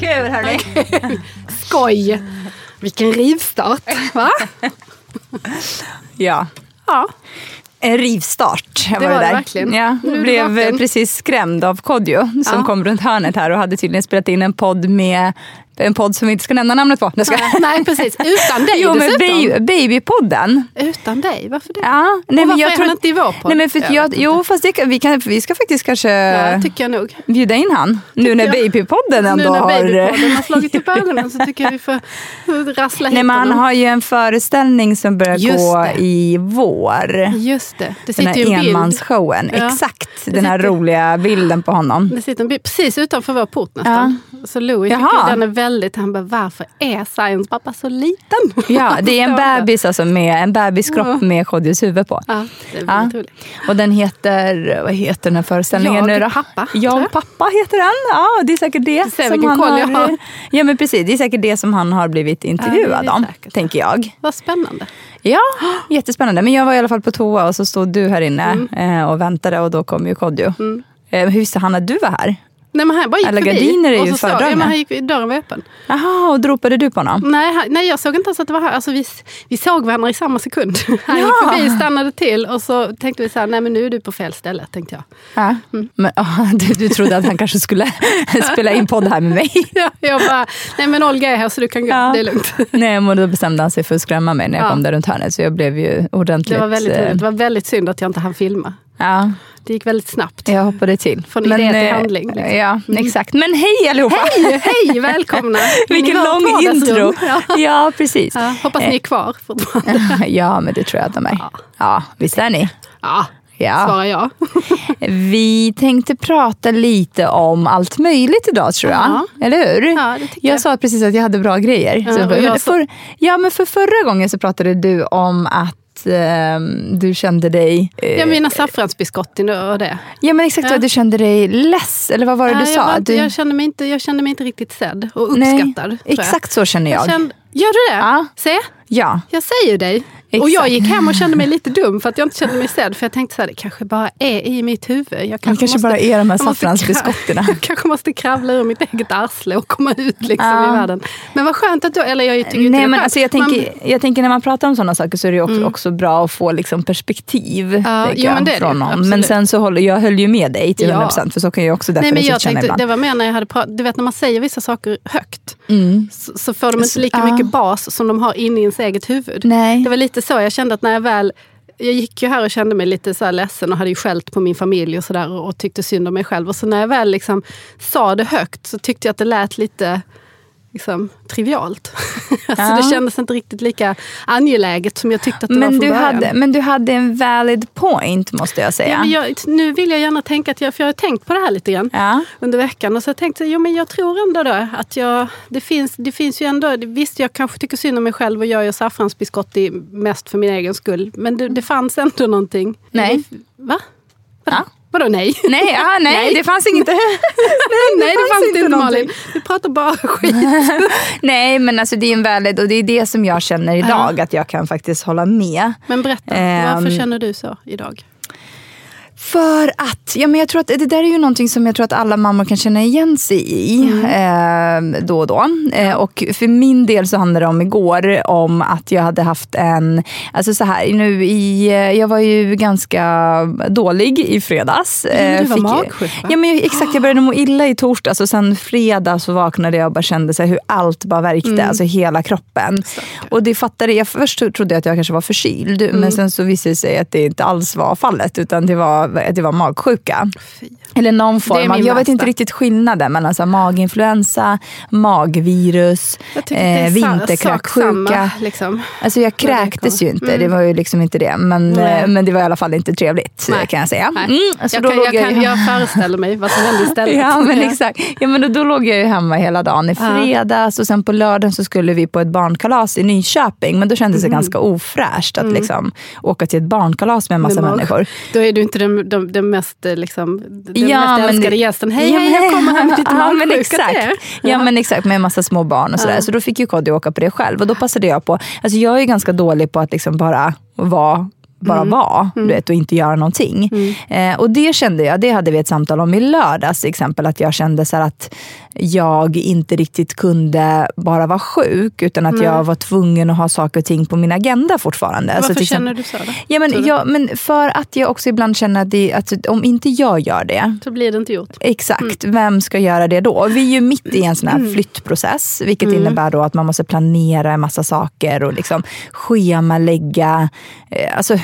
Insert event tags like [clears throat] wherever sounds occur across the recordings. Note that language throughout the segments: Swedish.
Kul hörni. [laughs] Skoj! Vilken rivstart, va? Ja. Ja. En rivstart. Jag Det var det där. verkligen. Ja, Nu blev vaken. precis skrämd av Kodjo som Ja. kom runt hörnet här och hade tydligen spelat in en podd med en podd som vi inte ska nämna namnet på. Nej, ska. Nej, [laughs] nej, precis. Utan dig Jo, men dessutom. baby, Babypodden. Utan dig? Varför det? Ja, Och varför är han inte i vår podd? Nej, men för, Jag jag, jo, fast det, vi, kan, vi ska faktiskt kanske Ja, tycker jag nog. bjuda in han. Nu när jag. Babypodden ändå nu när har... babypodden har slagit upp ögonen så tycker jag vi får rassla hit Nej, men han har ju en föreställning som börjar Just gå det. i vår. Just det. Det Den sitter ju här bild. enmansshowen. Ja. Exakt, den här sitter- roliga bilden på honom. Det sitter en bild precis utanför vår port nästan. Så Louis tycker den är väldigt... Han bara, varför är Science pappa så liten? Ja, [laughs] det är en bebis alltså med en bebiskropp med Kodjos huvud på. Ja, det är Ja. väldigt roligt. Och den heter, vad heter den här föreställningen Jag, nu då? pappa, Jag, jag. pappa heter den. Ja, det är säkert det. ser som vilken han koll jag har. Ja, men precis. Det är säkert det som han har blivit intervjuad är om, säkert. tänker jag. Vad spännande. Ja, jättespännande. Men jag var i alla fall på toa och så stod du här inne Mm. eh, och väntade och då kom ju Kodjo. Eh, hur visste han att du var här? Nej, men han bara gick Alla förbi. gardiner är och ju så fördragna. Ja, men han gick, dörren var öppen. Jaha, och då ropade du på honom? Nej, han, nej, jag såg inte ens att det var här. Alltså, vi, vi såg varandra i samma sekund. [laughs] Han Ja. gick förbi, stannade till och så tänkte vi så här, nej men nu är du på fel ställe, tänkte jag. Ja. Mm. Men, ah, [laughs] du, du trodde att han kanske skulle [laughs] spela in podd här med mig? Ja, jag bara, nej men Olga är här så du kan gå, Ja. det är lugnt. Nej, men då bestämde han sig för att skrämma mig när jag Ja. kom där runt hörnet. Så jag blev ju ordentligt... Det var väldigt eh. Det var väldigt synd att jag inte hann filma. Ja, Det gick väldigt snabbt. jag hoppade till. Från idé till eh, handling, liksom. Ja, exakt. Men hej allihopa! Hej, hej, [laughs] välkomna! Vilken lång intro! Ja. Ja, precis. Ja, hoppas ni är kvar fortfarande. [laughs] Ja, men det tror jag att de är. Ja, visst är ni? Ja, Ja. svarar jag. [laughs] Vi tänkte prata lite om allt möjligt idag tror jag. Ja. Eller hur? Ja, jag, jag. sa precis att jag hade bra grejer. Ja, Så men för, ja, men för förra gången så pratade du om att ehm, du kände dig... eh, Jag mina saffransbiscotti nu och det. ja, men exakt Ja. du kände dig less. Eller vad var det Nej, du jag, sa? var du, jag, kände mig inte, jag kände mig inte riktigt sedd och nej, uppskattad. jag. exakt så känner jag. Jag kände, gör du det? Ja. Se, Ja. jag säger dig. Och Exakt. jag gick hem och kände mig lite dum för att jag inte kände mig sedd. För jag tänkte så här, det kanske bara är i mitt huvud. Jag Det kanske måste- bara är de här saffransbiskotterna. [laughs] Jag kanske måste kravla ur mitt eget arsle och komma ut liksom Ja. i världen. Men vad skönt att du, eller jag tycker inte det Nej, men alltså jag, Man- tänker, jag tänker när man pratar om sådana saker så är det också, också bra att få liksom perspektiv. Ja, jo, men det är det, från någon. absolut. Men sen så håller jag höll ju med dig till Ja. 100% för så kan jag också Nej, men jag känna tänkte, ibland. det var mer när jag hade pratat, du vet när man säger vissa saker högt. Så, så får de inte lika Mm. Ja. mycket bas som de har inne i ens eget huvud. Nej. Det var lite så jag kände att när jag väl jag gick ju här och kände mig lite så här ledsen och hade ju skällt på min familj och sådär och tyckte synd om mig själv. Och så när jag väl liksom sa det högt så tyckte jag att det lät lite liksom, trivialt. [laughs] alltså Ja. det kändes inte riktigt lika angeläget som jag tyckte att det var Men från du, början. hade, men du hade en valid point måste jag säga. Ja, men jag, nu vill jag gärna tänka att jag, för jag har tänkt på det här lite grann Ja. under veckan. Och så tänkte jag, jo men jag tror ändå då att jag, det finns, det finns ju ändå, visst jag kanske tycker synd om mig själv och jag gör saffransbiskotti mest för min egen skull. Men det, det fanns ändå någonting. Nej. Va? Ja. Vadå nej? Nej, ja, [laughs] nej, Nej. det fanns inget. [laughs] nej, nej, det fanns inte någonting. Malin. Du pratar bara [laughs] skit. Nej, men alltså det är en valid och det är det som jag känner idag, att jag kan faktiskt hålla med. Men berätta, Ehm. varför känner du så idag? För att, ja men jag tror att det där är ju någonting som jag tror att alla mammor kan känna igen sig i eh, då och då. Eh, och för min del så handlade det om igår om att jag hade haft en, alltså så här, nu i, eh, jag var ju ganska dålig i fredags. Mm, du var magsjuk, va? Ja men jag- exakt, jag började må illa i torsdags och sen fredag så vaknade jag och bara kände så här, hur allt bara värkte, Mm. alltså hela kroppen. Och det fattade jag, först trodde jag att jag kanske var förkyld Mm. men sen så visade det sig att det inte alls var fallet utan det var, att det var magsjuka. Eller någon form av, jag vet inte riktigt skillnaden mellan så här, maginfluensa, magvirus, eh, vinterkräksjuka. liksom. Alltså jag kräktes ju inte, det var ju liksom inte det. Men, eh, men det var i alla fall inte trevligt Nej. kan jag säga. Mm, jag, kan, jag, jag kan, jag föreställer mig vad som hände istället. [laughs] Ja men exakt. Ja, men då, då låg jag ju hemma hela dagen i fredags och sen på lördagen så skulle vi på ett barnkalas i Nyköping. Men då kändes det ganska ofräscht att liksom åka till ett barnkalas med en massa Med människor. Då är du inte den, den, den mest, eh, liksom, den Ja, mest älskade gästen. Hej, Ja, hej, jag kommer här med lite ja, men exakt. Ja men exakt, med en massa små barn och sådär. Så då fick ju Kodjo åka på det själv. Och då passade jag på, alltså jag är ju ganska dålig på att liksom bara vara bara vara du vet, och inte göra någonting. Eh, och det kände jag, det hade vi ett samtal om i lördags till exempel, att jag kände så att jag inte riktigt kunde bara vara sjuk, utan att jag var tvungen att ha saker och ting på min agenda fortfarande. Varför till känner du så då? Ja, men, ja, men för att jag också ibland känner att, det, att om inte jag gör det, Så blir det inte gjort. Exakt, vem ska göra det då? Vi är ju mitt i en sån här flyttprocess, vilket innebär då att man måste planera en massa saker och liksom schemalägga. Eh, alltså,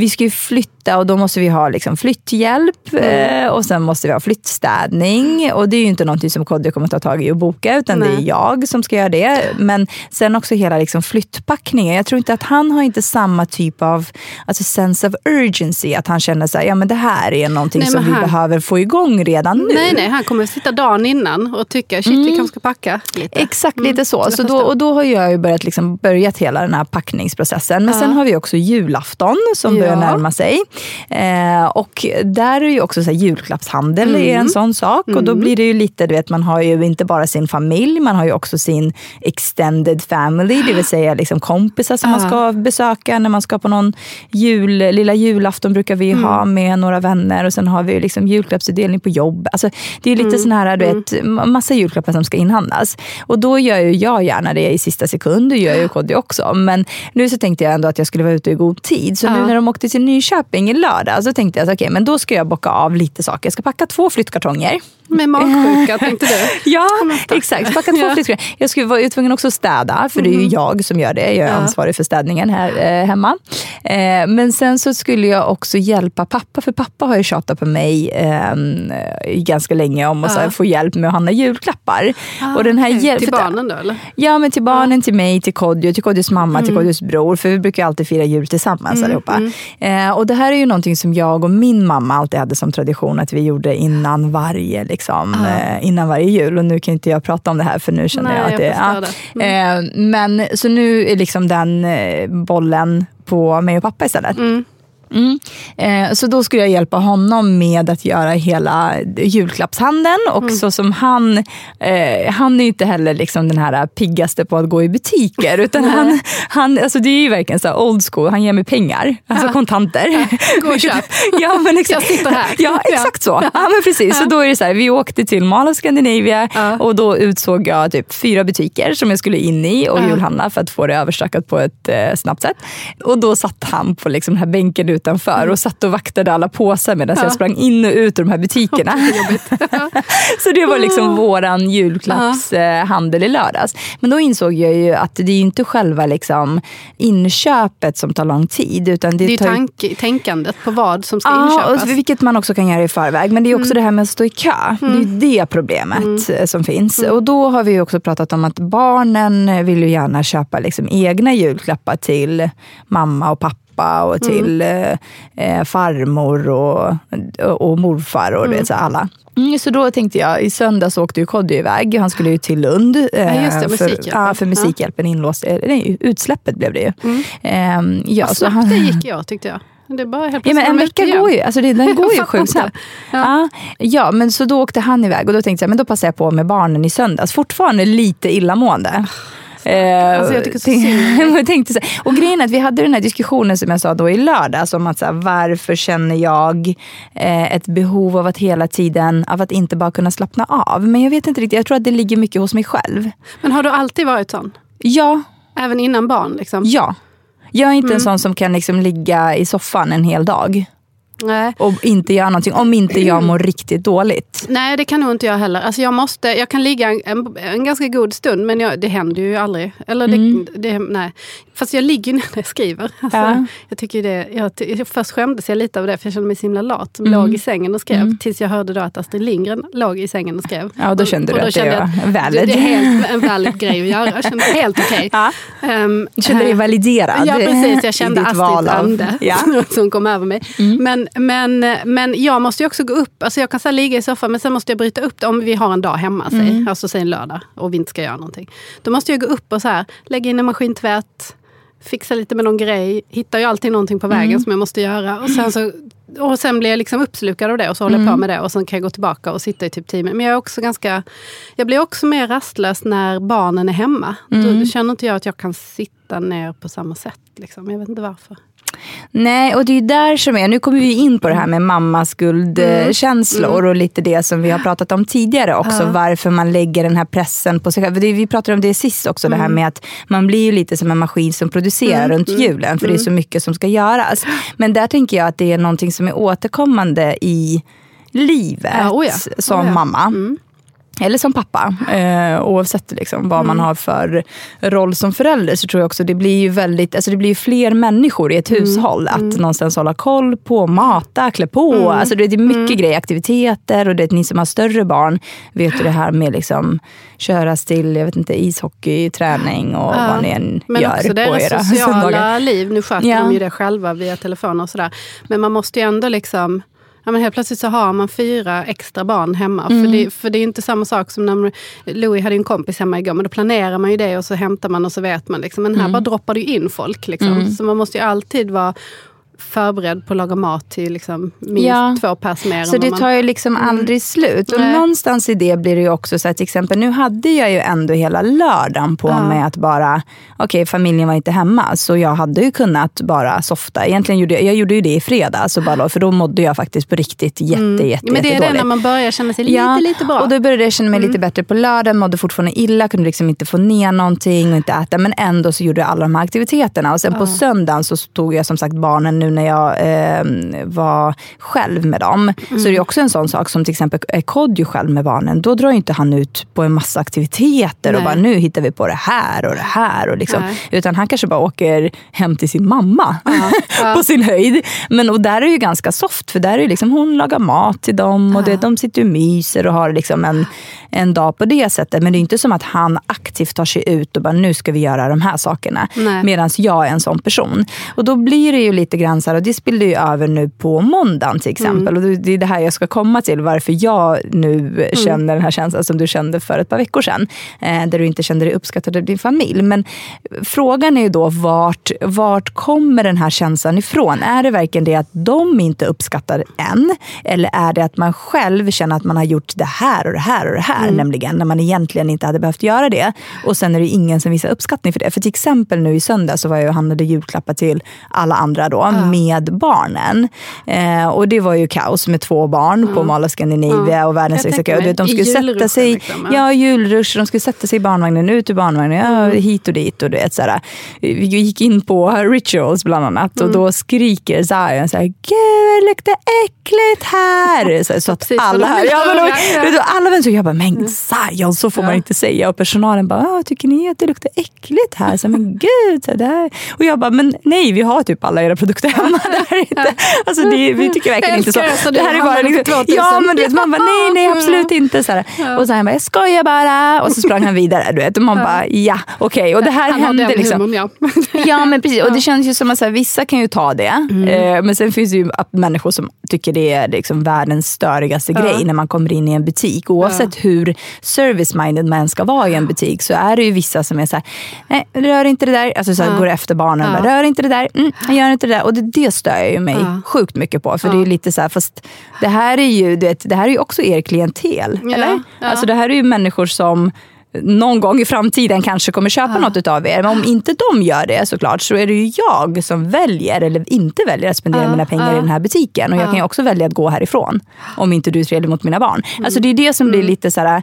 vi ska ju flytta och då måste vi ha liksom flytthjälp eh, och sen måste vi ha flyttstädning. Och det är ju inte någonting som Kodjo kommer ta tag i och boka utan det är Nej. jag som ska göra det. Men sen också hela liksom flyttpackningen. Jag tror inte att han har inte samma typ av alltså sense of urgency. Att han känner så här, ja men det här är någonting Nej, som men vi han- behöver få igång redan nu. Nej, nej, han kommer sitta dagen innan och tycka shit, vi kanske ska packa lite. Exakt, lite så. så då, och då har jag ju börjat, liksom, börjat hela den här packningsprocessen. Men sen har vi också julafton som börjar Ja. närma sig. Eh, och där är ju också så här, julklappshandel är Mm. en sån sak. Och då blir det ju lite, du vet, man har ju inte bara sin familj, man har ju också sin extended family, det vill säga liksom kompisar som man ska besöka när man ska på någon jul, lilla julafton brukar vi Mm. ha med några vänner och sen har vi liksom julklappsutdelning på jobb. Alltså, det är lite Mm. sån här, du vet, ma- massa julklappar som ska inhandlas. Och då gör ju jag gärna det i sista sekund, det gör ju Kodjo också. Men nu så tänkte jag ändå att jag skulle vara ute i god tid. Så nu Ja. när de åkte till Nyköping i lördag så tänkte jag att okej, men då ska jag bocka av lite saker. Jag ska packa två flyttkartonger. Med magsjuka, [laughs] tänkte du? Ja, exakt. Packa två Ja. Jag skulle vara tvungen också att städa, för det är ju jag som gör det. Jag är ansvarig för städningen här eh, hemma. Eh, men sen så skulle jag också hjälpa pappa, för pappa har ju tjatat på mig eh, ganska länge om att här, få hjälp med att handla julklappar. och den här hjäl- Till barnen då eller? Ja, men till barnen, till mig, till Kodjo, till Kodjos mamma, till Kodjos bror. För vi brukar alltid fira jul tillsammans allihopa. Eh, och det här är ju någonting som jag och min mamma alltid hade som tradition att vi gjorde innan varje, liksom, eh, innan varje jul. Och nu kan inte jag prata om det här för nu känner Nej, jag att jag det... Ja. Eh, men så nu är liksom den eh, bollen på mig och pappa istället. Mm. Eh, så då skulle jag hjälpa honom med att göra hela julklappshandeln. Och Mm. så som han, eh, han är inte heller liksom den här piggaste på att gå i butiker. Utan han, han, alltså det är ju verkligen så old school, han ger mig pengar, alltså kontanter. Gå och köp. [laughs] ja, men exakt. Jag sitter här. Ja, exakt så. Ja, men precis. Så då är det så här, vi åkte till Mall of Scandinavia och då utsåg jag typ fyra butiker som jag skulle in i och julhandla för att få det överstökat på ett eh, snabbt sätt. Och då satt han på liksom den här bänken utanför och satt och vaktade alla påsar medan jag sprang in och ut ur de här butikerna. [laughs] så det var liksom våran julklappshandel i lördags. Men då insåg jag ju att det är inte själva liksom inköpet som tar lång tid. Utan det, Det är tar tank, tänkandet på vad som ska Ja, inköpas. vilket man också kan göra i förväg. Men det är också det här med att stå i kö. Det är ju det problemet eh, som finns. Och då har vi också pratat om att barnen vill ju gärna köpa liksom egna julklappar till mamma och pappa och till eh, eh, farmor och, och morfar och du vet, så alla. Mm, så då tänkte jag, i söndags åkte ju Kodjo iväg. Han skulle ju till Lund. eh, just det, för, Musikhjälpen. ja, för Musikhjälpen inlåst. eh, Nej, utsläppet blev det ju. Ehm, ja, Vad så snabbt han- det gick jag tyckte jag. Det bara helt Ja, men en vecka igen. går ju, alltså det, den går ju [laughs] sjukt snabbt. Ja. Ja. men så då åkte han iväg och då tänkte jag, men då passar jag på med barnen i söndags. Fortfarande lite illamående. Eh, Alltså, jag tycker så [laughs] synd. jag tänkte så här, och grejen är att vi hade den här diskussionen som jag sa då i lördags om att så här, varför känner jag eh, ett behov av att hela tiden, av att inte bara kunna slappna av. Men jag vet inte riktigt, jag tror att det ligger mycket hos mig själv. Men har du alltid varit sån? Ja, Även innan barn? Liksom? ja. Jag är inte Mm. en sån som kan liksom ligga i soffan en hel dag Nej. och inte göra någonting om inte jag mår riktigt dåligt. Nej, det kan nog inte jag heller. Alltså jag, måste, jag kan ligga en, en, en ganska god stund, men jag, det händer ju aldrig. Eller det, Mm. det, nej. Fast jag ligger ju när jag skriver. [laughs] Alltså, Ja. jag tycker det, jag, först skämdes jag lite av det, för jag kände mig så himla lat. Som Mm. låg i sängen och skrev. Tills jag hörde då att Astrid Lindgren låg i sängen och skrev. Ja, då kände Och- du och att det var att valid. Det, är helt, [laughs] en valid grej att göra. Jag kände helt okej. Ja. Ehm, Du kände dig eh, validerad Ja precis, jag kände val Astrids av- ande Ja. Mm. [laughs] som kom över mig. Men, men, men jag måste ju också gå upp, alltså jag kan så ligga i soffan men sen måste jag bryta upp det om vi har en dag hemma, säg, Mm. alltså säg en lördag och vi inte ska göra någonting. Då måste jag gå upp och så här, lägga in en maskintvätt, fixa lite med någon grej, hittar ju alltid någonting på vägen Mm. som jag måste göra. Och sen, så, och sen blir jag liksom uppslukad av det och så håller jag på Mm. med det och sen kan jag gå tillbaka och sitta i typ tio minuter. Men jag är också ganska, jag blir också mer rastlös när barnen är hemma. Mm. Då känner inte jag att jag kan sitta ner på samma sätt. Liksom. Jag vet inte varför. Nej, och det är där som är, nu kommer vi in på det här med mammas skuldkänslor och lite det som vi har pratat om tidigare också. Varför man lägger den här pressen på sig själv. Vi pratade om det sist också, det här med att man blir ju lite som en maskin som producerar runt julen. För det är så mycket som ska göras. Men där tänker jag att det är någonting som är återkommande i livet Ja, oh ja. som Oh ja. mamma. Eller som pappa. Eh, oavsett liksom vad man har för roll som förälder så tror jag också det blir ju väldigt, alltså det blir fler människor i ett hushåll. Att någonstans hålla koll på, mata, klä på. Alltså det är mycket grejer, aktiviteter och det ni som har större barn vet ju det här med liksom köras till, jag vet inte, ishockey, träning och vad ni än Men gör också på deras era [laughs] sociala söndagar. liv. Nu sköter Ja. de ju det själva via telefon och sådär. Men man måste ju ändå liksom Ja, men helt plötsligt så har man fyra extra barn hemma. Mm. För, det, för det är inte samma sak som när Louis hade en kompis hemma igår. Men då planerar man ju det och så hämtar man och så vet man. Liksom. Men här Mm. bara droppar det ju in folk. Liksom. Så man måste ju alltid vara förberedd på att laga mat till liksom, minst Ja. två pers mer. Så det man, tar ju liksom aldrig slut. Och Nej. någonstans i det blir det ju också så att till exempel nu hade jag ju ändå hela lördagen på mig att bara, okej familjen var inte hemma så jag hade ju kunnat bara softa. Egentligen gjorde jag, jag gjorde ju det i fredags och bara, för då mådde jag faktiskt på riktigt jätte, jätte, Ja, men det är det när man börjar känna sig lite, lite bra. Mm. Och då började jag känna mig lite bättre på lördagen, mådde fortfarande illa, kunde liksom inte få ner någonting och inte äta. Men ändå så gjorde jag alla de här aktiviteterna. Och sen på söndagen så tog jag som sagt barnen nu när jag eh, var själv med dem. Så Mm. det är också en sån sak som till exempel är Kodjo själv med barnen. Då drar inte han ut på en massa aktiviteter och Nej. bara nu hittar vi på det här och det här. Och liksom. Nej. Utan han kanske bara åker hem till sin mamma [laughs] på sin höjd. Men och där är det ju ganska soft för där är det liksom, hon lagar mat till dem och det, de sitter och myser och har liksom en, en dag på det sättet. Men det är inte som att han aktivt tar sig ut och bara nu ska vi göra de här sakerna. Medan jag är en sån person. Och då blir det ju lite grann här, och det spillde ju över nu på måndagen till exempel. Och det- är det här jag ska komma till, varför jag nu känner den här känslan som du kände för ett par veckor sedan. Eh, där du inte kände dig uppskattad av din familj. Men frågan är ju då vart, vart kommer den här känslan ifrån? Är det verkligen det att de inte uppskattar en? Eller är det att man själv känner att man har gjort det här och det här och det här, nämligen när man egentligen inte hade behövt göra det. Och sen är det ingen som visar uppskattning för det. För till exempel nu i söndag så var jag och handlade julklappar till alla andra då med barnen. Eh, och det var ju kaos med två barn på Mall of Scandinavia och världens kö. Och De skulle sätta sig, liksom, ja. ja julrush, de skulle sätta sig i barnvagnen, ut ur barnvagnen, ja, hit och dit. Och du vet, såhär. Vi gick in på rituals bland annat och då skriker Zion såhär, gud det luktar äckligt här. [laughs] Så, så att Precis alla här, ja, men de, ja. alla vänner så jag bara, men Zion så får man inte säga. Och personalen bara, tycker ni att det luktar äckligt här? Så, men [laughs] gud, så där. Och jag bara, men nej vi har typ alla era produkter hemma. Det här är inte, alltså det, vi tycker verkligen inte så. det, här är bara liksom, 2000. ja men du vet, man bara, nej nej absolut inte. Så här. Och så han bara, jag skojar bara. Och så sprang han vidare. Du vet. Och man bara, ja okej. Och det här Han hände liksom. humorn, ja. [laughs] Ja men precis, och det känns ju som att så här, vissa kan ju ta det. Eh, men sen finns det ju människor som tycker det är liksom världens störigaste grej när man kommer in i en butik. Oavsett hur service-minded man ska vara i en butik så är det ju vissa som är så här, nej rör inte det där. Alltså så här, går efter barnen och bara, rör inte det där, mm, gör inte det där. Och det, det stör jag ju mig sjukt mycket på. För det är ju lite så här, fast det här är ju, vet, det här är också er klientel. Ja, eller? ja. Alltså det här är ju människor som någon gång i framtiden kanske kommer köpa något utav er. Men om inte de gör det såklart så är det ju jag som väljer eller inte väljer att spendera mina pengar i den här butiken. Och jag kan ju också välja att gå härifrån om inte du är trevlig mot mina barn. Mm. Alltså det är det som blir lite så här,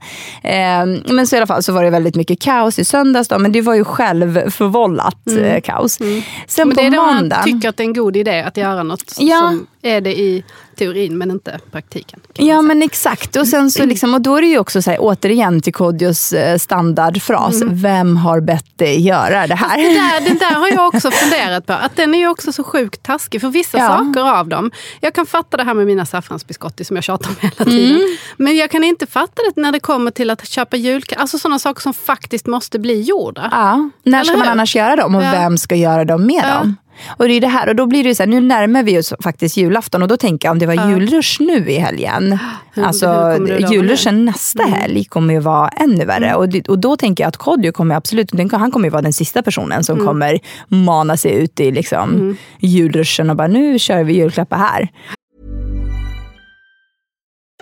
eh, men så i alla fall så var det väldigt mycket kaos i söndags då, men det var ju självförvållat eh, kaos. Sen Mm. Men på det är då man måndagen. tycker att det är en god idé att göra något Ja. som är det i teorin men inte praktiken. Ja men exakt. Och, sen så liksom, och då är det ju också så här, återigen till Kodjos eh, standardfras. Vem har bett dig göra det här? Det där, den där har jag också funderat på. Att den är ju också så sjukt taskig för vissa Ja. saker av dem. Jag kan fatta det här med mina saffransbiscotti som jag tjatar om hela tiden. Mm. Men jag kan inte fatta det när det kommer till att köpa julklappar. Alltså sådana saker som faktiskt måste bli gjorda. Ja, när ska man annars göra dem och Ja. vem ska göra dem med dem? Och det är det här, och då blir det så här, nu närmar vi oss faktiskt julafton och då tänker jag om det var julrush nu i helgen. [gasps] Hur- alltså hur julrushen nästa Mm. helg kommer ju vara ännu värre. Och, det, och då tänker jag att Kodjo kommer absolut, han kommer ju vara den sista personen som Mm. kommer mana sig ut i liksom julruschen och bara nu kör vi julklappar här.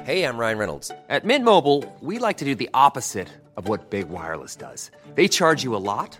Hey, I'm Ryan Reynolds. At Mint Mobile, we like to do the opposite of what Big Wireless. They charge you a lot,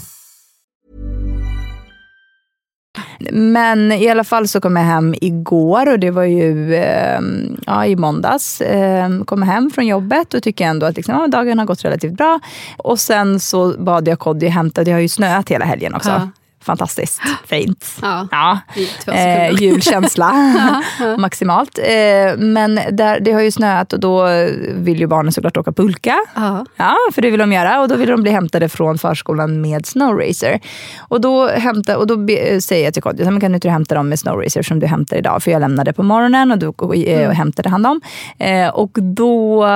Men i alla fall så kom jag hem igår och det var ju eh, ja, i måndags. Eh, kom hem från jobbet och tycker ändå att liksom, ja, dagen har gått relativt bra. Och sen så bad jag Kodjo hämta, det har ju snöat hela helgen också. Ja. Fantastiskt fint. Ja, Ja. Eh, julkänsla [laughs] [laughs] maximalt. Eh, men där, det har ju snöat och då vill ju barnen såklart åka pulka. Ja. Ja, för det vill de göra. Och då vill de bli hämtade från förskolan med Snowracer. Och då, hämta, och då be, säger jag till Kodjo, "Men kan du inte hämta dem med Snowracer som du hämtar idag? För jag lämnade på morgonen och då och, eh, och hämtade han dem. Eh, och då, eh,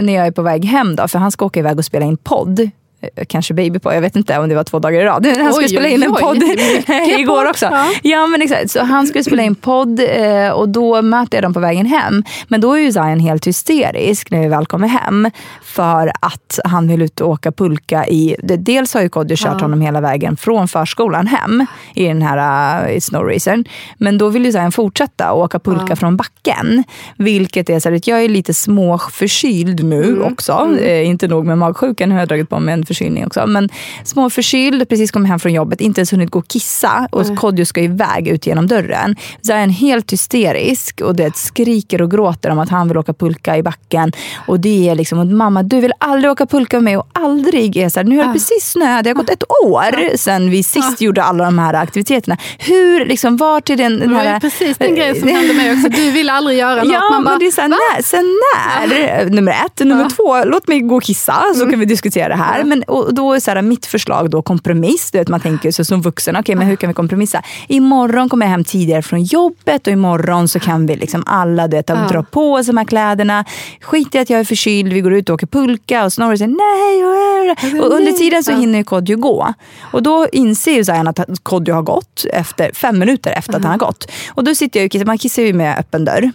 när jag är på väg hem då, för han ska åka iväg och spela in podd. Eh, Kanske baby på, jag vet inte om det var två dagar i rad. [laughs] Han skulle Oj, spela oj, in en oj, podd mycket [laughs] igår podd. också. Ja. Ja men exakt, så han skulle spela in podd eh, och då möter jag dem på vägen hem. Men då är ju Zion helt hysterisk när vi väl kommer hem. För att han vill ut och åka pulka i, dels har ju Kodjo kört honom hela vägen från förskolan hem i den här uh, snowracern. Men då vill ju Zion fortsätta och åka pulka från backen. Vilket är så här, att jag är lite småförkyld nu också. Eh, inte nog med magsjukan, nu har jag dragit på mig en förkylning också. Men småförkyld, precis kom hem från jobbet, inte ens hunnit gå och kissa. Och Kodjo ska iväg ut genom dörren. Zion helt hysterisk och det skriker och gråter om att han vill åka pulka i backen. Och det är liksom, och mamma du vill aldrig åka pulka med mig och aldrig är så här, nu har det precis snöat, det har gått ett år sedan vi sist gjorde alla de här aktiviteterna. Hur, liksom, vart är den, den Det var här... ju precis den grejen som [laughs] hände mig också. Du vill aldrig göra något. Ja, Man bara, men det är så här, när, sen när? Nummer ett. Nummer två, låt mig gå och kissa så Mm. kan vi diskutera det här. Men, och då är så här, mitt förslag då kompromiss. Du vet, man tänker så som vuxen, okej men hur kan vi kompromissa? Imorgon kommer jag hem tidigare från jobbet och imorgon så kan vi liksom alla du vet, dra på oss de här kläderna. Skit i att jag är förkyld, vi går ut och åker pulka och Snorre säger nej. Och, och under tiden så hinner ju Kodjo gå. Och då inser ju Zion att Kodjo har gått efter fem minuter efter att han har gått. Och då sitter jag och kissar, man kissar ju med öppen dörr.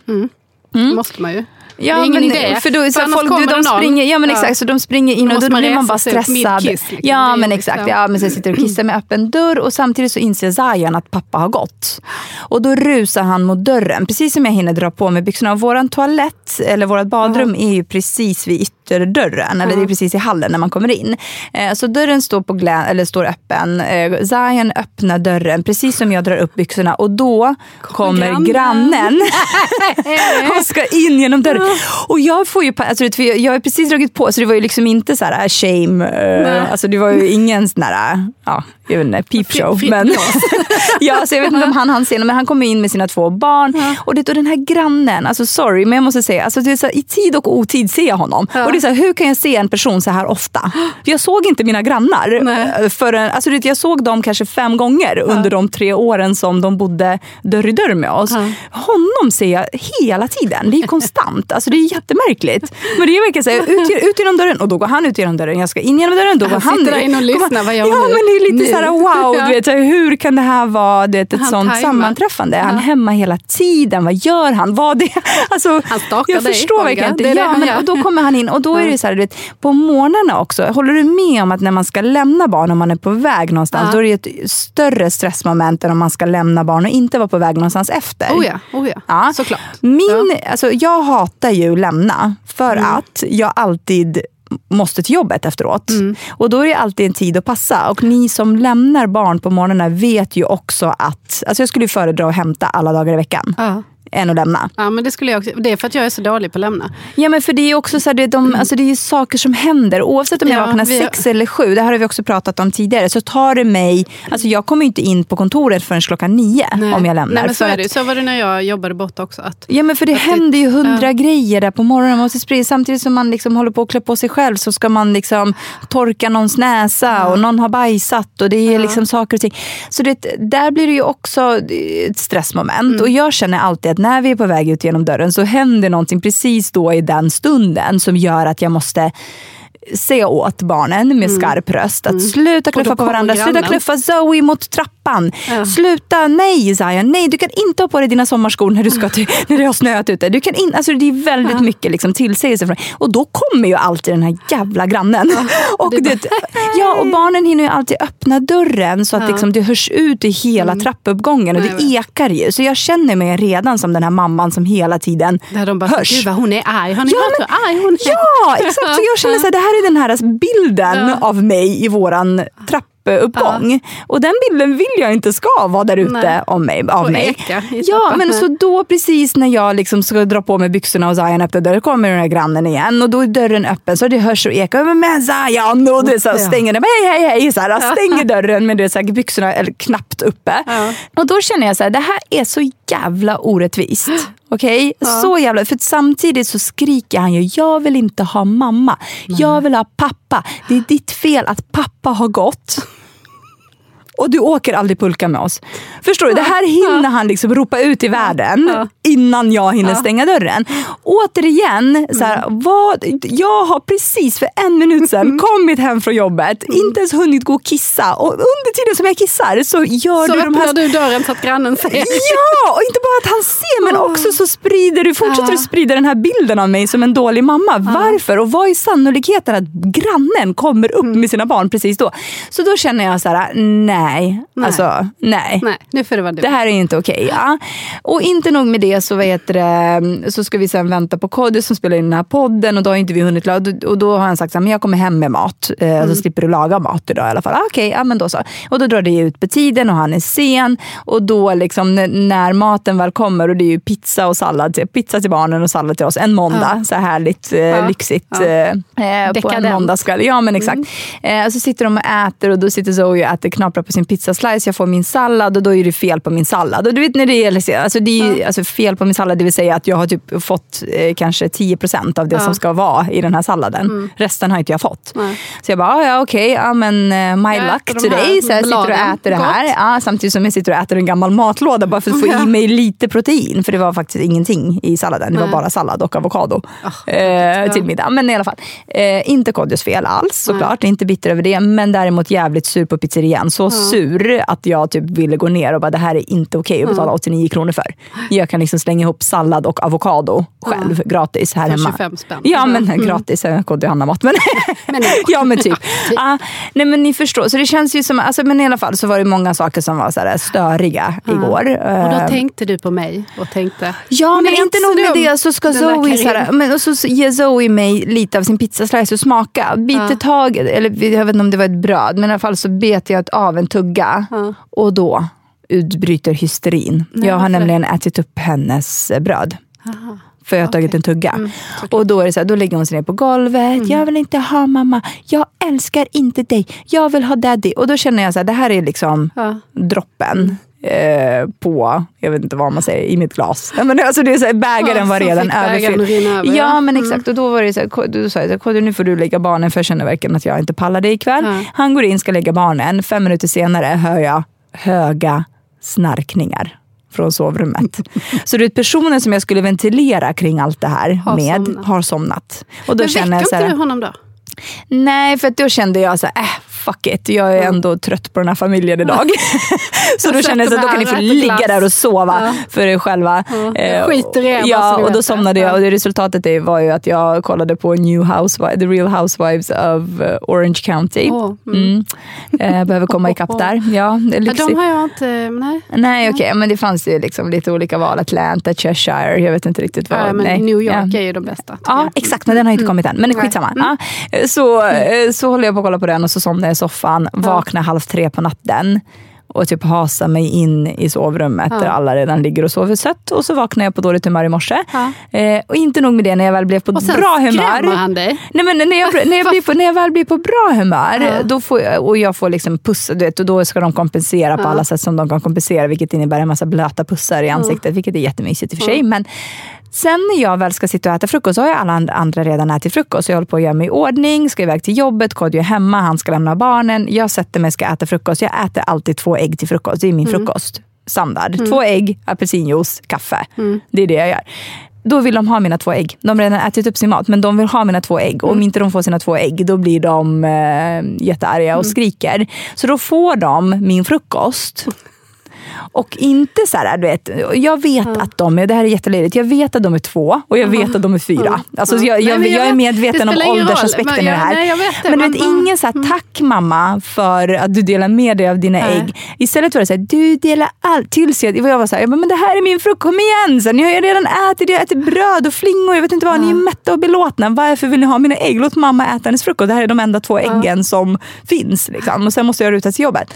måste man ju. Det är ingen idé. För då, så annars folk, kommer de någon. springer, ja men exakt, så de springer in Då och då blir man bara stressad. mid-kiss, liksom. Ja men exakt, liksom- ja, men så sitter och kissar med öppen dörr och samtidigt så inser Zion att pappa har gått. Och då rusar han mot dörren, precis som jag hinner dra på mig byxorna. Och våran toalett, eller vårt badrum är ju precis vid ytterdörren, eller det är precis i hallen när man kommer in. Eh, Så dörren står, på glä- eller står öppen. Eh, Zion öppnar dörren precis som jag drar upp byxorna och då kommer grannen. grannen [laughs] och ska in genom dörren. Och jag får ju, alltså, för jag jag har precis dragit på så det var ju liksom inte så här shame, eh, alltså det var ju ingen sån där, ja, jag vet inte, peepshow. Fritt Men, [laughs] ja, så jag vet inte om han hann se men han kommer in med sina två barn. Och, det, och den här grannen, alltså sorry men jag måste säga, alltså, det är så här, i tid och otid ser jag honom. Och det är så här, hur kan jag se en person så här ofta? [gasps] Jag såg inte mina grannar. Nej. eh, Förrän, alltså, du vet, jag såg dem kanske fem gånger under de tre åren som de bodde dörr i dörr med oss. Honom ser jag hela tiden. Det är konstant. Alltså, det är jättemärkligt. Men det är verkligen så här, ut, ut genom dörren och då går han ut genom dörren. Jag ska in genom dörren, då går Han han sitter där in. inne och lyssnar, vad gör Ja nu? men det är lite. Så här wow, Ja. du vet, hur kan det här vara du vet, ett Han sånt tajmar. sammanträffande? Är han hemma hela tiden? Vad gör han? Vad det, [laughs] alltså, Han stalkar jag dig, förstår Olga. verkligen inte. Det det Ja, men, och då kommer han in och då är det så här, du vet, på morgnarna också. Håller du med om att när man ska lämna barn om man är på väg någonstans, Ja. då är det ett större stressmoment än om man ska lämna barn och inte vara på väg någonstans efter. Oh ja, oh ja. Ja. såklart. Min, alltså, jag hatar ju lämna för Mm. att jag alltid måste till jobbet efteråt. Mm. Och då är det alltid en tid att passa. Och ni som lämnar barn på morgnarna vet ju också att, alltså jag skulle föredra att hämta alla dagar i veckan. Ja. Än att lämna. Ja, men det skulle jag också. Det är för att jag är så dålig på att lämna. Ja men för det är också så här, det, är de, alltså det är ju saker som händer. Oavsett om jag Ja, vaknar vi- sex eller sju, det här har vi också pratat om tidigare, så tar det mig, alltså jag kommer inte in på kontoret förrän klockan nio om jag lämnar. Nej, men så är det. att- Så var det när jag jobbade borta också. Att, Ja men för det händer ju hundra grejer där på morgonen. Man måste sprida. Samtidigt som man liksom håller på att klä på sig själv så ska man liksom torka någons näsa och någon har bajsat och det är liksom saker och ting. Så det, där blir det ju också ett stressmoment. Och jag känner alltid att när vi är på väg ut genom dörren så händer någonting precis då i den stunden som gör att jag måste säga åt barnen med skarp röst att sluta då knuffa på varandra, sluta grannen. knuffa Zoe mot trappan. Sluta, nej Zion, nej du kan inte ha på dig dina sommarskor när, du ska till, [laughs] när det har snöat ute. Du kan in, alltså, det är väldigt mycket liksom, tillsägelse. Från, och då kommer ju alltid den här jävla grannen. [laughs] och, det ja, och barnen hinner ju alltid öppna dörren så att liksom, det hörs ut i hela trappuppgången och Mm. Nej, det ekar ju. Så jag känner mig redan som den här mamman som hela tiden där de bara, hörs. gud vad hon är arg. Har ni Ja, hört hur arg hon är? Ja, exakt. Så jag känner här, det här är den här bilden av mig i våran trappuppgång. Och den bilden vill jag inte ska vara där ute Nej. om mig, av mig. eka Ja, men så då precis när jag liksom ska dra på mig byxorna och Zion öppnar dörren kommer den här grannen igen och då är dörren öppen så det hörs och ekar. Men, men Zion! Och det är så här, Ja. stänger den. Hej, hej, hej! Så här, stänger dörren med det så här, byxorna eller knappt uppe. Ja. Och då känner jag så här, det här är så jävla orättvist. [gasps] Okej? Så jävla... För samtidigt så skriker han ju, jag vill inte ha mamma. Jag vill ha pappa. Det är ditt fel att pappa har gått. Och du åker aldrig pulka med oss. Förstår du? Det här hinner han liksom ropa ut i världen innan jag hinner stänga dörren. Återigen, så här, vad, jag har precis för en minut sedan kommit hem från jobbet, inte ens hunnit gå och kissa. Och under tiden som jag kissar så gör Så du de här öppnar du dörren så att grannen ser. Ja, och inte bara att han ser men också så sprider du, fortsätter du sprida den här bilden av mig som en dålig mamma. Varför? Och vad är sannolikheten att grannen kommer upp Mm. med sina barn precis då? Så då känner jag så här, nej. Nej. Alltså, nej. Nej, nu får det vara du. Det här är inte okej. ja. Och inte nog med det så, vad heter det, så ska vi sen vänta på Kodjo som spelar in den här podden och då har inte vi hunnit laga. Och då har han sagt att jag kommer hem med mat. Eh, Mm. Så slipper du laga mat idag i alla fall. Ah, Okej, ja, men då så. Och då drar det ut på tiden och han är sen. Och då liksom när maten väl kommer och det är ju pizza och sallad. Pizza till barnen och sallad till oss. En måndag. Så härligt eh, lyxigt. Ja. Eh, eh, på en måndagskväll. Ja men exakt. Eh, så sitter de och äter och då sitter Zoe och äter knaprar på sin pizzaslice. Jag får min sallad och då är det fel på min sallad. Och du vet när det gäller, alltså det är ju, alltså fel på min sallad, det vill säga att jag har typ fått eh, kanske 10% av det som ska vara i den här salladen. Resten har inte jag fått. Nej. Så jag bara, ah, ja okej, ja men uh, my Jag luck today. Så jag sitter och äter det här. Ja, samtidigt som jag sitter och äter en gammal matlåda bara för att få i mig lite protein. För det var faktiskt ingenting i salladen. Det var bara sallad och avokado eh, till middag. Men i alla fall, eh, inte Kodjos fel alls såklart. Inte bitter över det. Men däremot jävligt sur på pizzerian. Så sur att jag typ ville gå ner och bara det här är inte okej att betala 89 kronor för. Jag kan liksom liksom slänga ihop sallad och avokado själv gratis här För hemma. 25 spänn. Ja men Mm. gratis, jag kodde Johanna mat. Men, [laughs] Men [laughs] ja men typ. Ah, nej men ni förstår, så det känns ju som, alltså, men i alla fall så var det många saker som var så här störiga igår. Och då Eh, tänkte du på mig och tänkte, Ja, men inte nog med det så ska Zoe, så här, men, och så ger Zoe mig lite av sin pizzaslice och smaka. Biter Ja. tag, eller jag vet inte om det var ett bröd, men i alla fall så bet jag av en tugga. Ja. Och då utbryter hysterin. Nej, jag har varför? nämligen ätit upp hennes eh, bröd. För jag har tagit en tugga. Mm, och då är det så här, då lägger hon sig ner på golvet. Jag vill inte ha mamma. Jag älskar inte dig. Jag vill ha daddy. Och då känner jag så här, det här är liksom Ja. droppen. Eh, på, jag vet inte vad man säger, i mitt glas. [laughs] Men alltså det är så här, bägaren Ja, var så redan överfylld. över, ja, men Mm. exakt. Och då var det så här, då sa jag, Kodjo nu får du lägga barnen för jag känner verkligen att jag inte pallar dig ikväll. Ja. Han går in, ska lägga barnen. Fem minuter senare hör jag höga snarkningar från sovrummet. så det är personen som jag skulle ventilera kring allt det här Har med somnat. har somnat. Och då Men så inte du honom då? Nej, för att då kände jag så här, äh, fuck it. Jag är ändå trött på den här familjen idag. [laughs] [laughs] så då kände jag här, då kan ni få ligga där och sova Ja. för er själva. jag Eh, skiter i er, Ja, och då somnade jag Ja. och resultatet var ju att jag kollade på New Housewives, The Real Housewives of eh, Orange County. Åh, mm. Mm. Eh, behöver komma ikapp där. Ja, det är Ja, lyxigt. de har jag inte, nej. Nej okej, men det fanns ju liksom lite olika val. Atlanta, Cheshire, jag vet inte riktigt vad. Ja, men nej. New York Ja. är ju de bästa. Ja, exakt. Men den har inte kommit än. Men Nej. skitsamma. Mm. Ja, så, så håller jag på att kolla på den och så somnar jag i soffan, vaknar halv tre på natten och typ hasar mig in i sovrummet Ja. där alla redan ligger och sover sött. Och så vaknar jag på dåligt humör i morse. Ja. Eh, och inte nog med det, när jag väl blev på Och sen bra humör. han dig. Nej, men när, jag, när, jag blir på, när jag väl blir på bra humör Ja. då får jag, och jag får liksom pussa, du vet, och då ska de kompensera på Ja. alla sätt som de kan kompensera, vilket innebär en massa blöta pussar i ansiktet, vilket är jättemysigt i och för sig. Men sen när jag väl ska sitta och äta frukost, så har ju alla and- andra redan ätit frukost. Så jag håller på att göra mig i ordning, ska iväg till jobbet, Kodjo är hemma, han ska lämna barnen. Jag sätter mig och ska äta frukost. Jag äter alltid två ägg till frukost, det är min frukost. Standard. Två ägg, apelsinjuice, kaffe. Det är det jag gör. Då vill de ha mina två ägg. De har redan ätit upp sin mat, men de vill ha mina två ägg. Och om inte de får sina två ägg, då blir de eh, jättearga och skriker. Så då får de min frukost. [laughs] Och inte så här, du vet, jag vet att de är, det här är jättelöjligt, jag vet att de är två och jag vet att de är fyra. Alltså, jag, Nej, jag, men jag jag är vet- medveten om åldersaspekten Men i det här. nej, det, men du men vet, ingen så här, tack mamma för att du delar med dig av dina Nej. ägg. Istället var det så här, du delar allt. Tills jag, jag var så här, men det här är min frukost, kom igen sen. Jag har ju redan ätit, jag ätit bröd och flingor, jag vet inte vad, ni är mätta och belåtna. Varför vill ni ha mina ägg? Låt mamma äta hennes frukost. Det här är de enda två äggen som finns. Liksom. Och sen måste jag ruta till jobbet.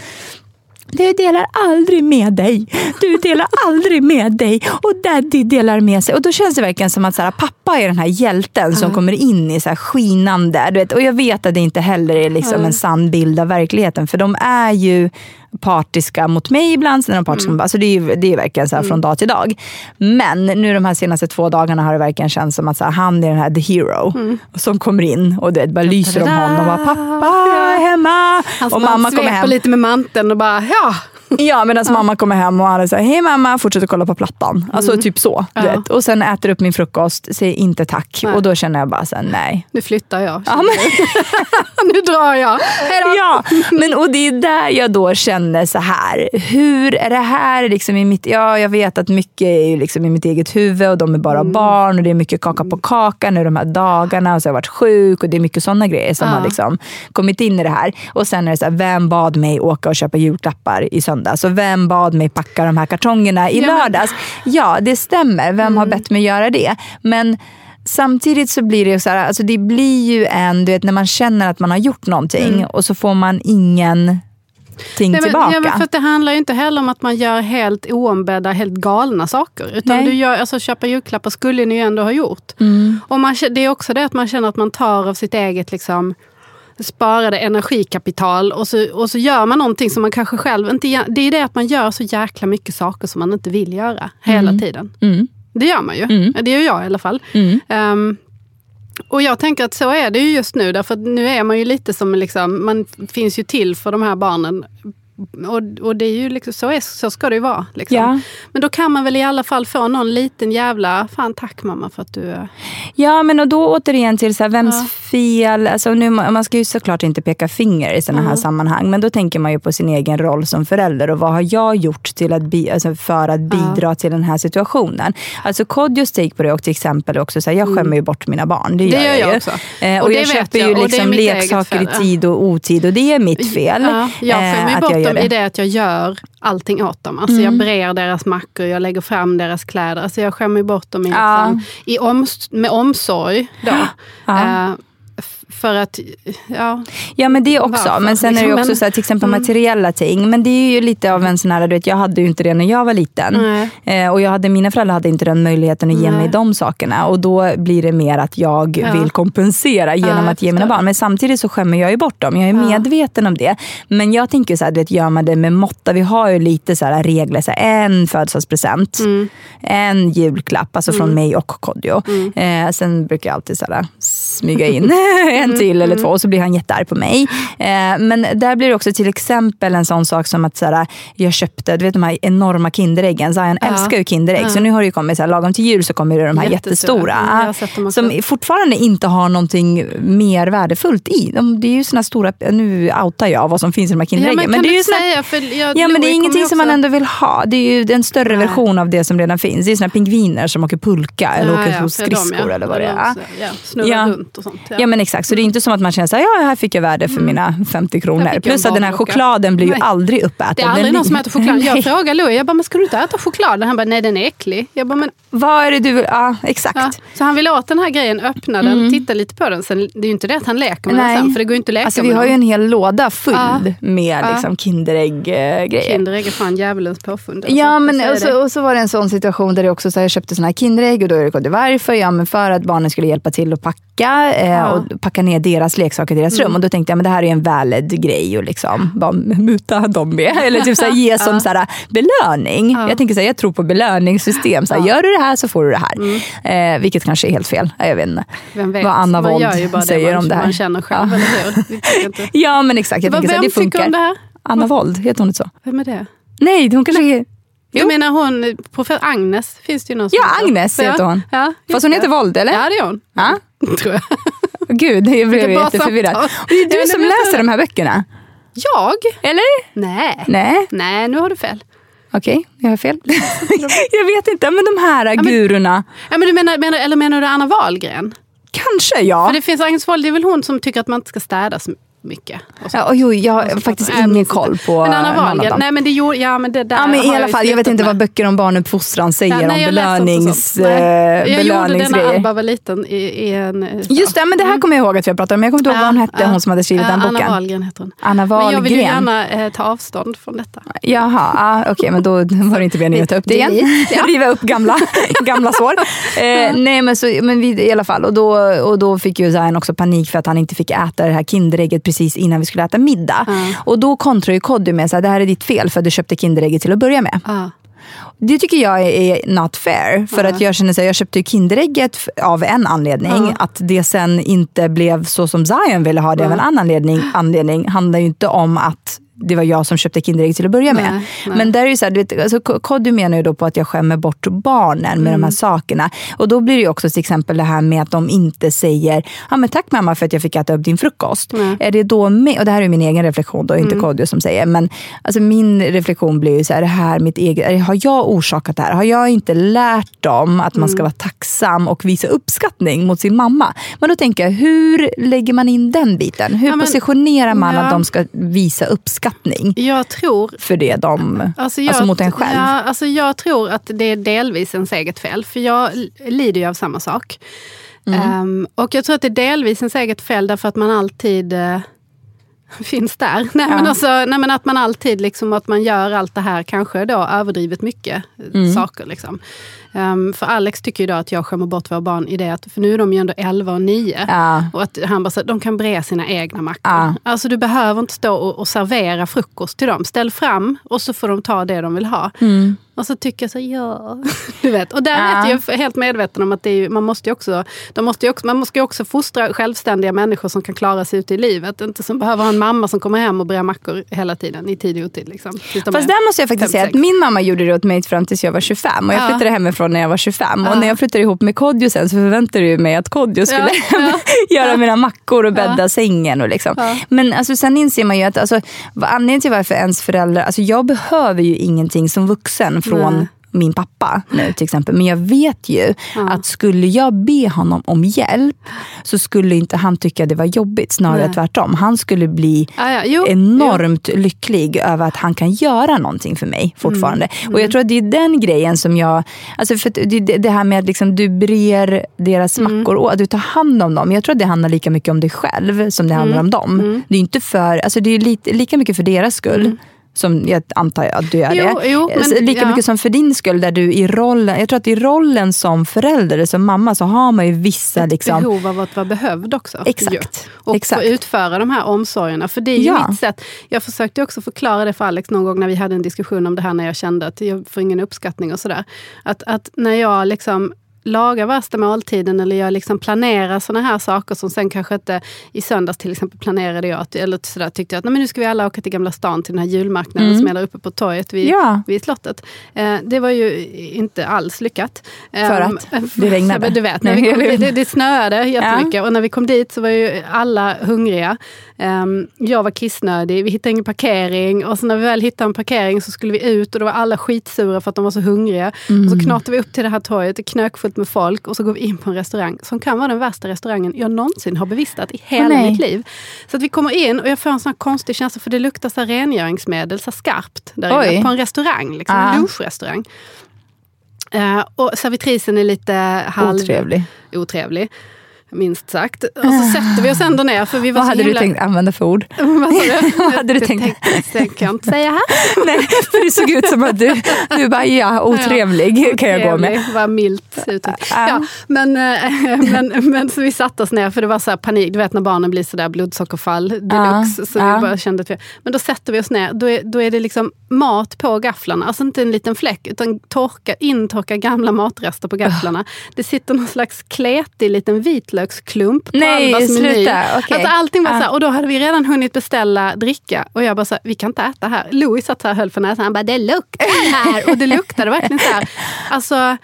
Du delar aldrig med dig. Du delar aldrig med dig. Och daddy delar med sig. Och då känns det verkligen som att så här, pappa är den här hjälten som kommer in i så här skinande. Du vet, och jag vet att det inte heller är liksom en sann bild av verkligheten. För de är ju partiska mot mig ibland. Sen är de partiska mot, alltså det, är ju, det är verkligen så här från dag till dag. Men nu de här senaste två dagarna har det verkligen känts som att så här, han är den här the hero. Som kommer in och du vet, bara lyser om honom. Och bara, pappa är hemma. Han och mamma kommer hem. lite med manteln och bara, ja. [laughs] Ja, medan mamma kommer hem och så här, hej mamma, fortsätter kolla på plattan. Alltså typ så. Ja. Och sen äter upp min frukost, säger inte tack. Nej. Och då känner jag bara så här, nej. Nu flyttar jag. Ja, men, [laughs] nu drar jag. Hej då. ja, men och det är där jag då känner så här. Hur är det här liksom i mitt... Ja, jag vet att mycket är liksom i mitt eget huvud och de är bara Mm. barn och det är mycket kaka på kaka nu de här dagarna och så har jag varit sjuk och det är mycket sådana grejer som Ja. har liksom kommit in i det här. Och sen är det så här, vem bad mig åka och köpa julklappar i söndags? Och vem bad mig packa de här kartongerna i Ja, men- lördags? Ja, det stämmer. Vem har bett mig göra det? Men Samtidigt så blir det så här, alltså det blir ju en, du vet när man känner att man har gjort någonting och så får man ingenting Nej, men, tillbaka. ja, men för det handlar ju inte heller om att man gör helt oombedda, helt galna saker. Utan Nej. du gör, alltså, köpa julklappar skulle ni ju ändå ha gjort. Mm. Och man, det är också det att man känner att man tar av sitt eget liksom, sparade energikapital och så, och så gör man någonting som man kanske själv inte. Det är det att man gör så jäkla mycket saker som man inte vill göra hela tiden. Mm. Det gör man ju. Det gör jag i alla fall. Mm. Ehm, och jag tänker att så är det ju just nu, därför att nu är man ju lite som, liksom, man finns ju till för de här barnen och, och det är ju liksom, så, är, så ska det ju vara. Liksom. Ja. Men då kan man väl i alla fall få någon liten jävla, fan tack mamma för att du... är-" Ja, men och då återigen till så här, vems fel... Alltså nu, man ska ju såklart inte peka finger i sådana här sammanhang, men då tänker man ju på sin egen roll som förälder och vad har jag gjort till att bi, alltså för att bidra till den här situationen? Alltså Kodjos take på det och till exempel också, så här, jag skämmer ju bort mina barn. Det gör, gör jag ju. också. Eh, och, Och det jag köper jag, ju det liksom leksaker i tid och otid och det är mitt fel. Ja, jag eh, skämmer ju att bort jag gör dem i det att jag gör allting åt dem. Alltså Jag brer deras mackor, jag lägger fram deras kläder. Alltså jag skämmer bort dem i, Ja. liksom, i oms med omsorg. Då. Eh, f- för att, ja, Ja men det också. Varför? Men sen är det Liksom, också så här, till exempel materiella ting. Men det är ju lite av en sån här, du vet jag hade ju inte det när jag var liten. Eh, och jag hade, mina föräldrar hade inte den möjligheten att ge Nej. mig de sakerna. Och då blir det mer att jag Ja. vill kompensera genom Ja, att ge mina barn. Men samtidigt så skämmer jag ju bort dem. Jag är medveten om det. Men jag tänker så här, du vet, gör man det med måtta. Vi har ju lite så här regler. Så här, en födelsedagspresent, Mm. en julklapp, alltså från mig och Kodjo. Mm. Eh, sen brukar jag alltid så här, smyga in [laughs] Mm. En till eller två och så blir han jättearg på mig. Eh, men där blir det också till exempel en sån sak som att så här, jag köpte du vet, de här enorma Kinderäggen. Zion Ja. älskar ju Kinderägg. Så nu har det ju kommit, så här, lagom till jul så kommer det de här Jättestora. jättestora. Mm, också. som fortfarande inte har någonting mer värdefullt i. De, det är ju såna stora, nu outar jag vad som finns i de här ja Kinderäggen. men men kan det är ju såna, säga, för jag, Ja men det är ingenting som man ändå vill ha. Det är ju en större Nej. version av det som redan finns. Det är såna pingviner som åker pulka eller Ja, åker ja, på skridskor ja. eller vad det är. Ja, snurra Ja. runt och sånt. Ja men exakt, så det är inte som att man känner såhär, ja här fick jag värde för mina 50 Här kronor. Plus att den här chokladen blir ju Nej. aldrig uppäten. Det är aldrig Den någon som äter choklad. Jag Nej. frågar Louie, jag bara, men ska du inte äta chokladen? Han bara, nej den är äcklig. Jag bara, men Vad är det du vill, ja exakt. Ja, så han vill åt den här grejen, öppna den, titta lite på den. Sen, det är ju inte det att han leker med den sen, för det går ju inte att leka alltså, med vi har dem. ju en hel låda full Ja. med liksom, Kinderägg-grejer. Kinderägg är fan djävulens påfund. alltså. Ja, men och så, och så var det en sån situation där det också, så här, jag köpte såna här Kinderägg och då är det varför? Ja, men för att barnen skulle hjälpa till att packa eh, och packa ner deras leksaker i deras Mm. rum. Och då tänkte jag men det här är en valid grej och liksom bara [laughs] muta dem med. [laughs] Eller typ så här, ge som så här, belöning. Jag tänker så här, jag tror på belöningssystem. Så här, Gör du det här så får du det här. Eh, vilket kanske är helt fel. Jag vet inte Mm. Vem vet? vad Anna Wold säger det om det här. man känner själv. Ja. [laughs] Ja men exakt, jag Vad- tänker så här, vem det funkar. tycker om det här? Anna Wold, heter hon inte så? Vem är det? Nej, hon kanske är... Jag menar hon, professor Agnes finns det ju någon som Ja. Agnes heter hon. Ja, Fast hon heter Wold, eller? Ja, det är hon. Ja. Tror jag. Gud, jag blev jätteförvirrad. Och det är du Ja, som läser de här böckerna? Jag? Eller? Nej. Nej, Nej, nu har du fel. okej, jag har fel. [laughs] jag vet inte, men de här men- gurorna. Ja, men du menar, menar, eller menar du Anna Wahlgren? Kanske ja. För det finns Agnes Wold, det är väl hon som tycker att man inte ska städa så mycket. Och så. ja och jo, jag har faktiskt Jag ingen minns koll på Men Anna Wahlgren, dem. nej men det gjorde, ja men det där Ja, men har I alla fall, jag vet inte med. vad böcker om barnuppfostran säger Ja, nej, om jag belönings, sånt. Nej. eh, Jag gjorde det när belöningsgrejer. Alba var liten i, i en... eh, Just det, men det här kommer jag ihåg att vi har pratat om. Jag kommer inte ihåg vad hon hette, hon som hade skrivit ja, den boken. Anna Wahlgren heter hon. Anna Men jag vill ju Wahlgren. gärna eh, ta avstånd från detta. Jaha, ah, okej men då var det inte meningen att ta upp det igen. [laughs] Ja. Riva upp gamla, [laughs] gamla sår. Eh, nej men, så, men vi, i alla fall, och då, och då fick ju Zayn också panik för att han inte fick äta det här Kinderägget precis innan vi skulle äta middag. Och då kontrar ju Koddy med att det här är ditt fel för du köpte Kinderägget till att börja med. Ja. Det tycker jag är not fair. För att jag känner så här, jag köpte ju Kinderägget av en anledning. Att det sen inte blev så som Zion ville ha det av en annan anledning, anledning handlar ju inte om att det var jag som köpte Kinderägg till att börja med. Nej, nej. Men där är så här, du vet, alltså, K- Koddy menar ju då på att jag skämmer bort barnen med de här sakerna. Och då blir det också till exempel det här med att de inte säger ja, men tack mamma för att jag fick äta upp din frukost. Är det då med, och det här är min egen reflektion då, inte Kodjo som säger. Men alltså, min reflektion blir ju så här, det här mitt eget, har jag orsakat det här? Har jag inte lärt dem att man ska vara tacksam och visa uppskattning mot sin mamma? Men då tänker jag, hur lägger man in den biten? Hur Ja, men- positionerar man ja. att de ska visa uppskattning Jag tror för det de, alltså, jag, mot en själv? Ja, alltså jag tror att det är delvis ens eget fel, för jag lider ju av samma sak. Mm. Ehm, och jag tror att det är delvis ens eget fel därför att man alltid eh, [laughs] finns där. Nej, men alltså, nej, men att man alltid liksom, att man gör allt det här, kanske då överdrivet mycket Mm. saker. Liksom. Um, för Alex tycker då att jag skämmer bort våra barn i det att, för nu är de ju ändå 11 och 9. Ja. Och att han bara så, de kan bre sina egna mackor. Ja. Alltså du behöver inte stå och, och servera frukost till dem. Ställ fram och så får de ta det de vill ha. Och så tycker jag så, ja. [laughs] Du vet. Och där Mm. Ja. är jag helt medveten om att ju- man måste också, de måste också, man måste ju också fostra självständiga människor som kan klara sig ute i livet. Inte som behöver ha en mamma som kommer hem och brer mackor hela tiden, i tid och otid. Liksom. Fast är där måste jag faktiskt fem, säga att min mamma gjorde det åt mig fram tills jag var 25 och jag Ja. flyttade hemifrån när jag var 25. Ja. Och när jag flyttade ihop med Kodjo sen så förväntade jag mig att Kodjo skulle Ja, [laughs] göra mina mackor och bädda sängen. Och liksom. Men alltså, sen inser man ju att alltså, vad- anledningen till varför ens föräldrar, alltså jag behöver ju ingenting som vuxen från Nej. Min pappa nu till exempel. Men jag vet ju att skulle jag be honom om hjälp så skulle inte han tycka det var jobbigt. Snarare Nej. tvärtom. Han skulle bli Ja, ja, jo, enormt lycklig över att han kan göra någonting för mig fortfarande. Mm, Och jag tror att det är den grejen som jag... Alltså för det, det här med att liksom du brer deras Mm. mackor och att du tar hand om dem. Jag tror att det handlar lika mycket om dig själv som det handlar Mm. om dem. Det är inte för, alltså det är lite, lika mycket för deras skull. Som jag antar att du Mm. Jo, det. jo, men- Så lika ja. mycket som för din skull. Där du i rollen, jag tror att i rollen som förälder, som mamma, så har man ju vissa... Liksom, behov av att vara behövd också. Exakt. Och Exakt. få utföra de här omsorgerna. För det är ju Ja. mitt sätt. Jag försökte också förklara det för Alex någon gång när vi hade en diskussion om det här när jag kände att jag får ingen uppskattning och sådär. Att, att när jag liksom lagar värsta måltiden eller jag liksom planerar såna här saker som sen kanske inte... I söndags till exempel planerade jag, att, eller sådär, tyckte jag att Nej, men nu ska vi alla åka till Gamla stan till den här julmarknaden som är där uppe på torget vid, Mm. Ja. vid slottet. Eh, det var ju inte alls lyckat. För Ehm, att det regnade? Du vet, när vi kom, det, det snöade jättemycket och när vi kom dit så var ju alla hungriga. Ehm, jag var kissnödig, vi hittade ingen parkering och så när vi väl hittade en parkering så skulle vi ut och då var alla skitsura för att de var så hungriga. Och Mm. så knatade vi upp till det här torget, det knökfullt med folk och så går vi in på en restaurang som kan vara den värsta restaurangen jag någonsin har bevistat i hela nej. mitt liv. Så att vi kommer in och jag får en sån här konstig känsla för det luktar så rengöringsmedel, så skarpt där inne, på en restaurang, liksom, Ja. en lunchrestaurang. Eh, och servitrisen är lite halv... Otrevlig. Otrevlig. Minst sagt. Och så sätter vi oss ändå ner. För vi var Vad så hade himla... du tänkt använda för ord? [laughs] Vad sa [laughs] du? Vad hade du tänkt? Det tänker jag inte säga här. [laughs] Nej, för det såg ut som att du, du bara, ja, otrevlig kan jag gå med. Var milt uttryckt. Ja. Ja, men, eh, men, men så vi satte oss ner för det var så här panik. Du vet när barnen blir sådär blodsockerfall deluxe. Så Ja. vi bara kände att vi, men då sätter vi oss ner. Då är, då är det liksom mat på gafflarna. Alltså inte en liten fläck utan torka, intorka gamla matrester på gafflarna. Det sitter någon slags kletig liten vitlöksklump på Nej, Alvas meny. sluta. Okej. Alltså allting var Ja. så här, och då hade vi redan hunnit beställa dricka. Och jag bara så här, vi kan inte äta här. Louis satt så här höll för näsan. Han bara, det luktar här. Och det luktade verkligen så här. Alltså,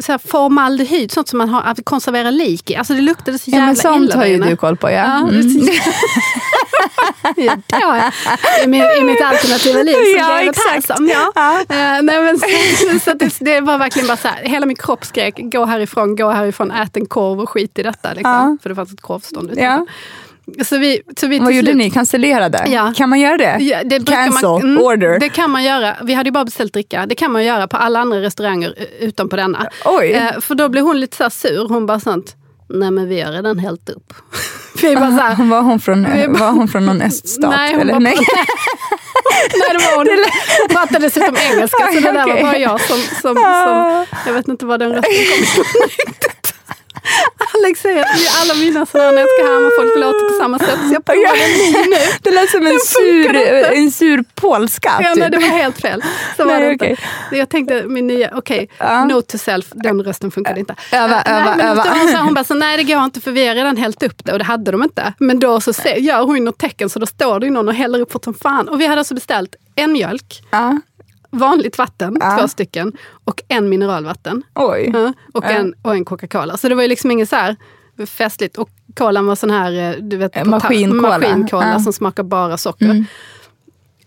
så här formaldehyd, sånt som man har att konservera lik i. Alltså det luktade så Ja, jävla men sånt illa har ju du koll på. Ja. Ja, Mm. [laughs] [laughs] ja. I, min, I mitt alternativa liv som Ja, exakt. Persson. Ja. Ja. Nej, men, så, [laughs] så det, det var verkligen bara så här, hela min kropp skrek gå härifrån, gå härifrån, ät en korv och skit i detta. Liksom. Ja. För det fanns ett korvstånd utanför. Så vi, så vi Vad gjorde slut- ni? Cancellerade? Ja. Kan man göra det? Ja, det Cancel, man, mm, order. Det kan man göra. Vi hade ju bara beställt dricka. Det kan man göra på alla andra restauranger eh, utom på denna. Oj. Eh, för då blev hon lite så sur. Hon bara sånt. Nej men vi har redan hällt upp. [laughs] vi bara så här, Var hon från, var hon från någon [laughs] öststat? Nej, eller? Nej. [laughs] Nej det var hon. Hon pratade dessutom engelska så det där var bara jag som, som, som jag vet inte var den rösten kom ifrån. Alex säger att alla mina sådana när jag ska härma folk låter på samma sätt. Så jag provar en ny nu. Det lät som en sur, inte. en sur polska. Ja, typ. nej, det var helt fel. Så var Nej, det inte. okej. Jag tänkte min nya, okej, Ja. note to self, den rösten funkade inte. Öva, nej, öva, men öva. hon, så hon bara, så, nej det går inte för vi har redan hällt upp det och det hade de inte. Men då så ser, gör hon något tecken så då står det ju någon och häller upp fort som fan. Och vi hade alltså beställt en mjölk, Ja. Vanligt vatten, Ja. två stycken, och en mineralvatten. Oj. Ja, och, Ja. en, och en Coca-Cola. Så det var ju liksom inget så här festligt. Och kolan var sån här eh, du vet, Eh, maskinkola. maskinkola som smakar bara socker. Mm.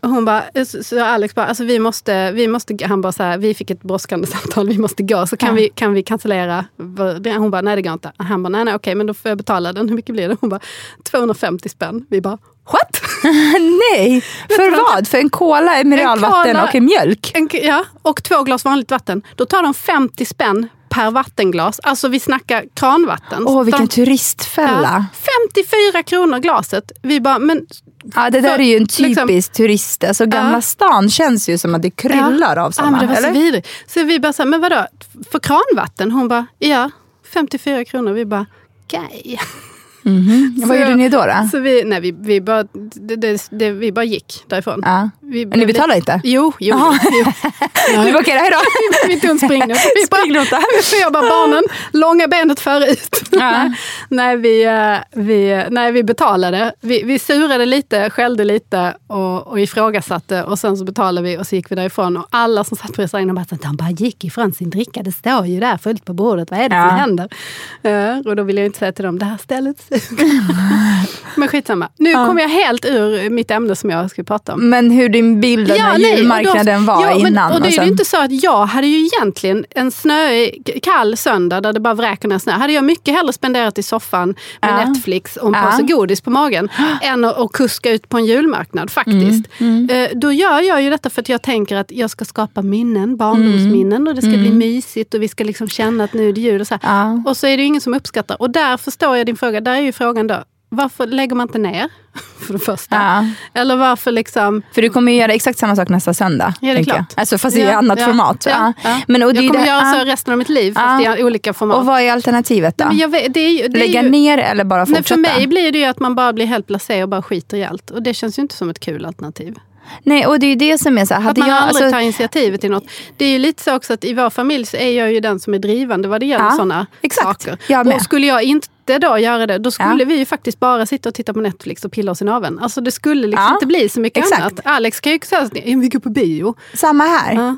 Och hon bara, eh, så Alex bara, alltså vi måste, vi måste, han bara så här, vi fick ett brådskande [laughs] samtal, vi måste gå, så kan, Ja. vi, kan vi cancellera? Hon bara, nej det går inte. Han bara, nej nej okej, men då får jag betala den. Hur mycket blir det? Hon bara, 250 spänn. Vi bara, what? [laughs] Nej, för vad? För en cola, mineralvatten cola- och en mjölk? En, ja, och två glas vanligt vatten. Då tar de 50 spänn per vattenglas. Alltså vi snackar kranvatten. Åh, vilken de, turistfälla. Ja, 54 kronor glaset. Vi bara, men Ja, det där För- är ju en liksom- typisk turist. Alltså Gamla Ja. stan känns ju som att det kryllar av Ja, sådana. men det var så vidrigt. Så vi bara så här, men vadå, för kranvatten? Hon bara, ja, 54 kronor. Vi bara, okej. Vad Så gjorde jag- ni då? då? Så vi, nej, vi, vi, bara, det, det, det, vi bara gick därifrån. Ja. Vi, Men ni betalar inte? Jo, jo. Jaha. jo. [laughs] Du bara, okej, hej då. [laughs] vi, vi tog en springnota. Springnota. för jag bara, barnen, långa benet förut. Ja. [laughs] nej, vi, eh, vi, nej, vi betalade. Vi, vi surade lite, skällde lite och, och ifrågasatte. Och sen så betalade vi och så gick vi därifrån. Och alla som satt på restaurangen bara, de bara gick ifrån sin dricka. Det står ju där fullt på bordet. Vad är det Ja. som händer? Eh, och då vill jag inte säga till dem, det här stället [laughs] Men skitsamma. Nu kommer jag helt ur mitt ämne som jag ska prata om. Men hur din bild av när nej, och julmarknaden då- var ja, men- innan. Och det är ju inte så att jag hade ju egentligen en snöig, kall söndag där det bara vräker ner snö. Hade jag mycket hellre spenderat i soffan med Ja. Netflix och en Ja. påse godis på magen [gasps] än att, att kuska ut på en julmarknad faktiskt. Mm, Eh, Då gör jag ju detta för att jag tänker att jag ska skapa minnen, barndomsminnen och det ska bli mysigt och vi ska liksom känna att nu är det jul. Och, så. Mm. Ja. och så är det ingen som uppskattar. Och där förstår jag din fråga. Där är ju frågan då, varför lägger man inte ner? [laughs] För det första. Ja. Eller varför liksom... För du kommer ju göra exakt samma sak nästa söndag. Ja, det är klart. jag. Alltså, fast i Ja, annat ja, format. Ja. Men, och det jag kommer det- göra så resten av mitt liv fast i olika format. Och vad är alternativet då? Nej, vet, det är det är Lägga ju, ner eller bara Nej, fortsätta? för mig blir det ju att man bara blir helt blasé och bara skiter i allt. Och det känns ju inte som ett kul alternativ. Nej, och det är ju det som är så här, Att man jag, aldrig alltså, tar initiativet till något. Det är ju lite så också att i vår familj så är jag ju den som är drivande vad det gäller Ja, sådana saker. Jag och skulle jag inte då göra det, då skulle Ja. vi ju faktiskt bara sitta och titta på Netflix och pilla oss i naveln. Alltså det skulle liksom Ja, inte bli så mycket exakt. annat. Alex kan ju säga att vi går på bio. samma här. Ja.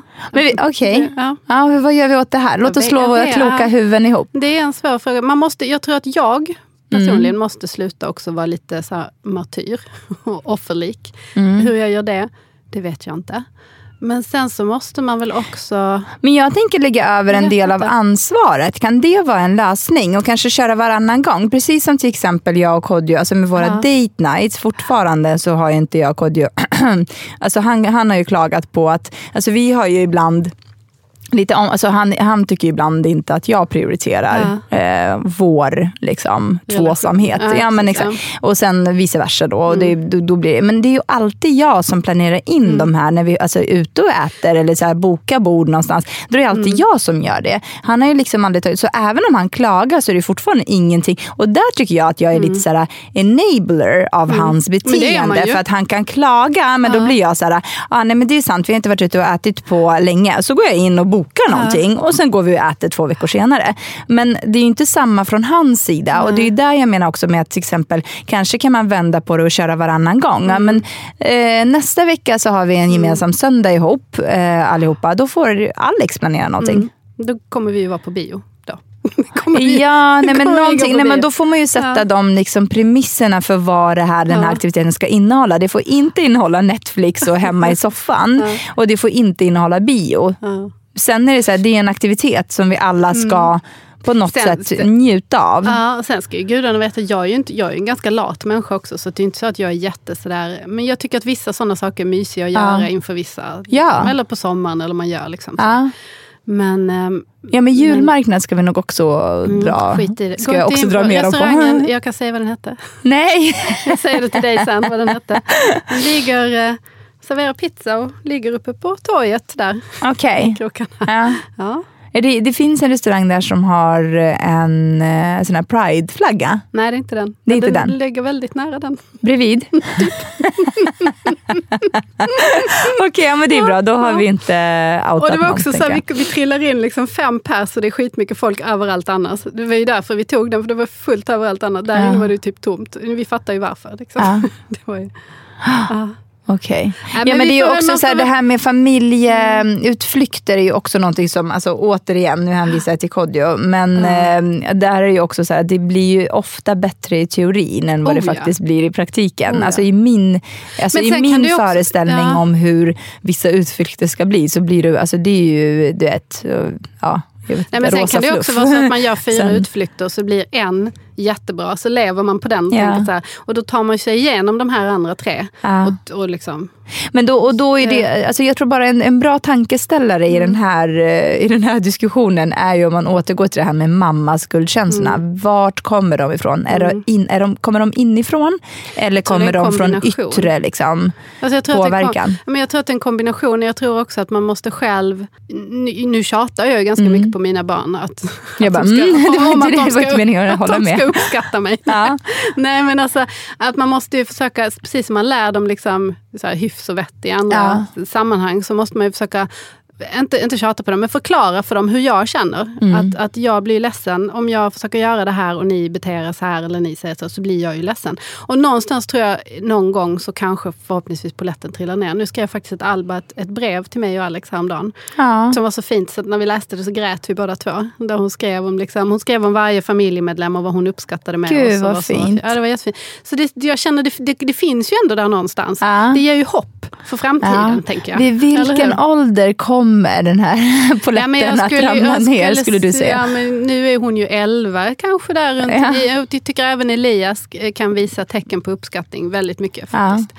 Okej, Ja. ja. men vad gör vi åt det här? Låt oss slå våra kloka huvuden ihop. Det är en svår fråga. Man måste, jag tror att jag personligen Mm. måste sluta också vara lite så här martyr [laughs] och offerlik. Mm. Hur jag gör det, det vet jag inte. Men sen så måste man väl också... Men jag tänker lägga över en del av ansvaret. Kan det vara en lösning? Och kanske köra varannan gång. Precis som till exempel jag och Kodjo, alltså med våra Ja. date nights. Fortfarande så har inte jag och Kodjo, [clears throat] alltså han, han har ju klagat på att, alltså vi har ju ibland Lite om, alltså han, han tycker ibland inte att jag prioriterar eh, vår liksom, tvåsamhet. Ja, Ja, men exakt. Och sen vice versa. Då, och Mm. det, då, då blir, men det är ju alltid jag som planerar in de här när vi alltså, är ute och äter eller så här, bokar bord någonstans. Då är det alltid Mm. jag som gör det. Han har ju liksom aldrig tagit, så även om han klagar så är det fortfarande ingenting. Och där tycker jag att jag är lite så här, enabler av hans Mm. Man beteende. För att han kan klaga, men då blir jag så här, ah, nej men det är sant, vi har inte varit ute och ätit på länge. Så går jag in och bokar någonting och sen går vi och äter två veckor senare. Men det är ju inte samma från hans sida. Och det är ju där jag menar också med att till exempel, kanske kan man vända på det och köra varannan gång. Ja, Men eh, nästa vecka så har vi en gemensam söndag ihop eh, allihopa. Då får Alex planera någonting. Då kommer vi ju vara på bio. [laughs] Vi, Ja, nej, men, någonting, nej, men då får man ju sätta Ja. de liksom premisserna för vad det här, den här Ja. aktiviteten ska innehålla. Det får inte innehålla Netflix och hemma i [laughs] soffan. Och det får inte innehålla bio. Ja. Sen är det så här, det är en aktivitet som vi alla ska på något Mm. Sen- sätt njuta av. Ja, och sen ska ju gudarna veta, jag är ju inte, jag är en ganska lat människa också, så det är inte så att jag är jätte sådär, men jag tycker att vissa sådana saker är mysiga att Ja. göra inför vissa. Ja. Eller på sommaren, eller man gör liksom. Ja. Men ehm, ja, men julmarknad ska vi nog också mm, dra. skit i det. Ska jag också dra mer om på. Jag kan säga vad den hette. Nej. Jag säger det till dig sen vad den hette. Den [laughs] ligger, eh, serverar pizza och ligger uppe på torget där. Okej. [laughs] krokarna. Ja. Ja. Det, det finns en restaurang där som har en eh, sån här pride-flagga Nej, det är inte den. Det är inte den den. ligger väldigt nära den. bredvid. [laughs] [laughs] Okej, ja, men det är bra. Då har vi inte outat Och det var någon, också så här, vi, vi trillar in liksom fem pers och det är skitmycket folk överallt annars. Det var ju därför vi tog den, för det var fullt överallt annars. Där Ja. inne var det typ tomt. Vi fattar ju varför. Liksom. Ja. Det var ju, [gasps] ja. Okej. Nej, Ja, men det är ju också så här, det här med familjeutflykter är ju också någonting som, alltså återigen, nu hänvisar jag till Kodjo, men eh, där är ju också så här, det blir ju ofta bättre i teorin än vad Oh, det ja. faktiskt blir i praktiken. Oh. Alltså i min, alltså i min det också- föreställning ja. om hur vissa utflykter ska bli så blir det, alltså det är ju, du vet, ja, Nej, men sen kan det fluff. också vara så att man gör [laughs] fyra utflykter så blir en jättebra. Så lever man på den. Så här, och då tar man sig igenom de här andra tre. Ja. Och, och liksom, Men då, och då är det, alltså jag tror bara en, en bra tankeställare i, den här, eh, i den här diskussionen är ju om man återgår till det här med mammaskuldkänslorna. Vart kommer de ifrån? Är de in, är de, kommer de inifrån? Eller kommer de från yttre liksom, Alltså jag, tror det kom, påverkan? men jag tror att det är en kombination. Jag tror också att man måste själv... Nu, nu tjatar jag ju ganska Mm. mycket på mina barn. Att, Jag att bara, de mm, [laughs] det var inte de det var inte meningen att hålla med. Ska uppskatta mig. Ja. [laughs] Nej men alltså att man måste ju försöka, precis som man lär dem liksom, så här, hyfs och vett i andra sammanhang, så måste man ju försöka inte, inte tjata på dem, men förklara för dem hur jag känner. Mm. Att, att jag blir ledsen om jag försöker göra det här och ni beter er så här eller ni säger så, så blir jag ju ledsen. Och någonstans tror jag någon gång så kanske förhoppningsvis polletten trillar ner. Nu skrev faktiskt ett Alba ett, ett brev till mig och Alex häromdagen. Ja. Som var så fint, så när vi läste det så grät vi båda två. Där hon, skrev om, liksom, hon skrev om varje familjemedlem och vad hon uppskattade med Gud, oss. och vad så- fint. Ja, det var jättefint. Så det, jag känner det, det, det finns ju ändå där någonstans. Ja. Det ger ju hopp för framtiden, tänker jag. Vid vilken ålder kommer den här [laughs] Ja, polletten men jag att ramla jag ner skulle du säga? Ja, men nu är hon ju 11 kanske där runt. Ja. Jag tycker även Elias eh, kan visa tecken på uppskattning väldigt mycket faktiskt.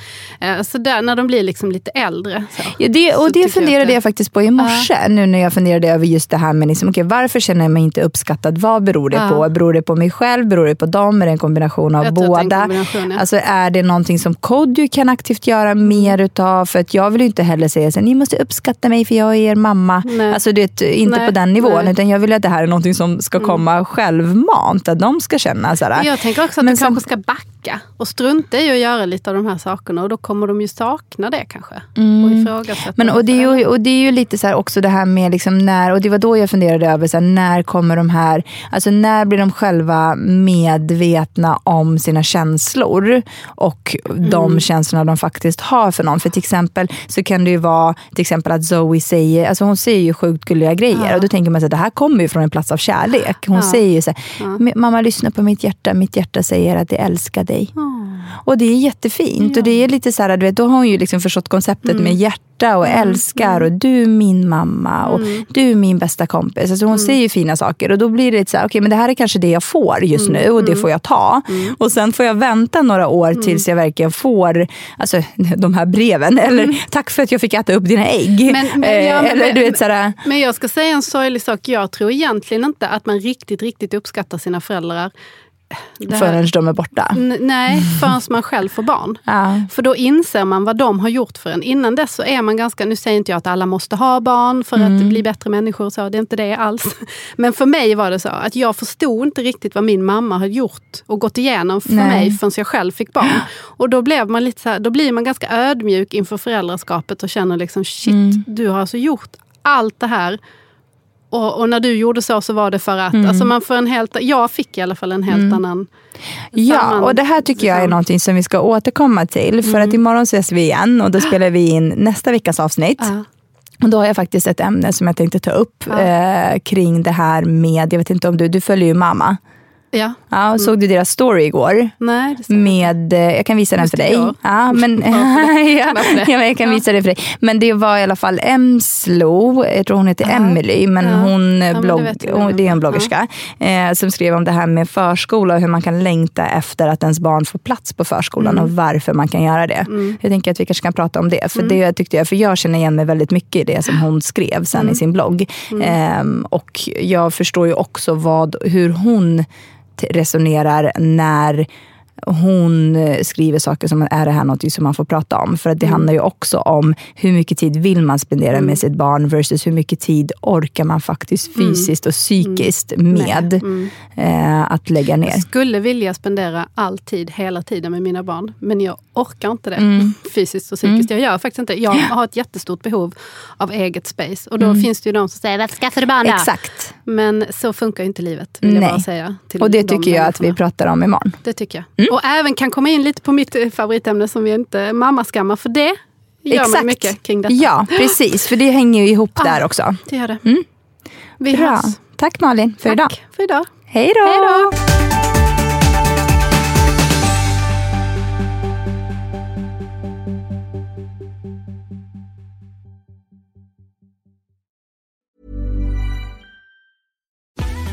Eh, Så där när de blir liksom lite äldre. Så. Ja, det, Så och det tycker jag funderade att det- jag faktiskt på i morse. Nu när jag funderade över just det här med liksom, okay, varför känner jag mig inte uppskattad? Vad beror det Ja. på? Beror det på mig själv? Beror det på dem? Är det en kombination av Jag det båda? kombination, ja. Alltså, är det någonting som Kodjo kan aktivt göra mer utav? För att jag vill ju inte heller säga att ni måste uppskatta mig för jag är er mamma. Nej. Alltså, det, är inte Nej, på den nivån. nej. Mm. Utan jag vill att det här är någonting som ska komma självmant. Att de ska känna så här, Jag tänker också att Men de kanske ska backa och strunta i att göra lite av de här sakerna. Och då kommer de ju sakna det kanske. Och ifrågasätta Men, och, det är ju, och det är ju lite så här också det här med liksom när, och det var då jag funderade över så här, när kommer de här, alltså när blir de själva medvetna om sina känslor och de känslorna de faktiskt har för någon. För till exempel så kan det ju vara till exempel att Zoe säger, alltså hon säger ju sjukt gulliga grejer och då tänker man att det här kommer ju från en plats av kärlek. Hon säger ju så här, "Men mamma lyssna på mitt hjärta, mitt hjärta säger att det älskar dig. Och det är jättefint. Och det är lite så här, du vet, då har hon ju liksom förstått konceptet med hjärta och älskar och du är min mamma och du är min bästa kompis. Alltså hon säger ju fina saker och då blir det så här, okej men det här är kanske det jag får just nu och det får jag ta. Och sen får jag vänta några år tills jag verkligen får alltså, [laughs] de här breven. Eller tack för att jag fick äta upp dina ägg. Men- men- Eh, ja, men- eller du vet så här, Men jag ska säga en sorglig sak. Jag tror egentligen inte att man riktigt, riktigt uppskattar sina föräldrar. Det här- förrän de är borta. Nej, förrän man själv får barn. Ja. För då inser man vad de har gjort för en. Innan dess så är man ganska, nu säger inte jag att alla måste ha barn för Mm. att bli bättre människor, så, det är inte det alls. Men för mig var det så att jag förstod inte riktigt vad min mamma har gjort och gått igenom för Nej. mig förrän jag själv fick barn. Och då, blev man lite så här, då blir man ganska ödmjuk inför föräldraskapet och känner liksom shit, Mm. du har alltså gjort allt det här och, och när du gjorde så så var det för Mm. att, alltså man får en helt, jag fick i alla fall en helt annan Ja, och det här tycker jag är någonting som vi ska återkomma till. För att imorgon ses vi igen och då spelar vi in nästa veckas avsnitt. Ja. Och då har jag faktiskt ett ämne som jag tänkte ta upp eh, kring det här med, jag vet inte om du, du följer ju mamma. Ja. Ja, Såg du deras story igår? Nej, Med, eh, jag kan visa den för dig. Ja, men, [laughs] ja, [laughs] ja, men jag kan visa det för dig. Men det var i alla fall Emslo, jag tror hon heter Emily, men Ja. hon, Ja, men blogg, det är en bloggerska, eh, som skrev om det här med förskola och hur man kan längta efter att ens barn får plats på förskolan Mm. och varför man kan göra det. Jag tänker att vi kanske kan prata om det, för det tyckte jag, för jag känner igen mig väldigt mycket i det som hon skrev sen Mm. i sin blogg. Ehm, och jag förstår ju också vad, hur hon resonerar när hon eh, skriver saker som är det här något som man får prata om. För att det handlar ju också om hur mycket tid vill man spendera med sitt barn versus hur mycket tid orkar man faktiskt fysiskt och psykiskt med eh, att lägga ner. Jag skulle vilja spendera all tid, hela tiden med mina barn. Men jag orkar inte det Mm. fysiskt och psykiskt. Jag gör faktiskt inte Jag har ett jättestort behov av eget space. Och då finns det ju de som säger, varför skaffar du barn då? Mm. Exakt. Men så funkar ju inte livet, vill jag Nej. bara säga. Och det de tycker jag att vi pratar om imorgon. Det tycker jag. Mm. Och även kan komma in lite på mitt eh, favoritämne som vi inte mammaskammar. För det gör man mycket kring detta. Ja, precis. För det hänger ju ihop där också. Det gör det. Mm. Vi Bra. hörs. Tack Malin för idag. Tack för idag. Hej då!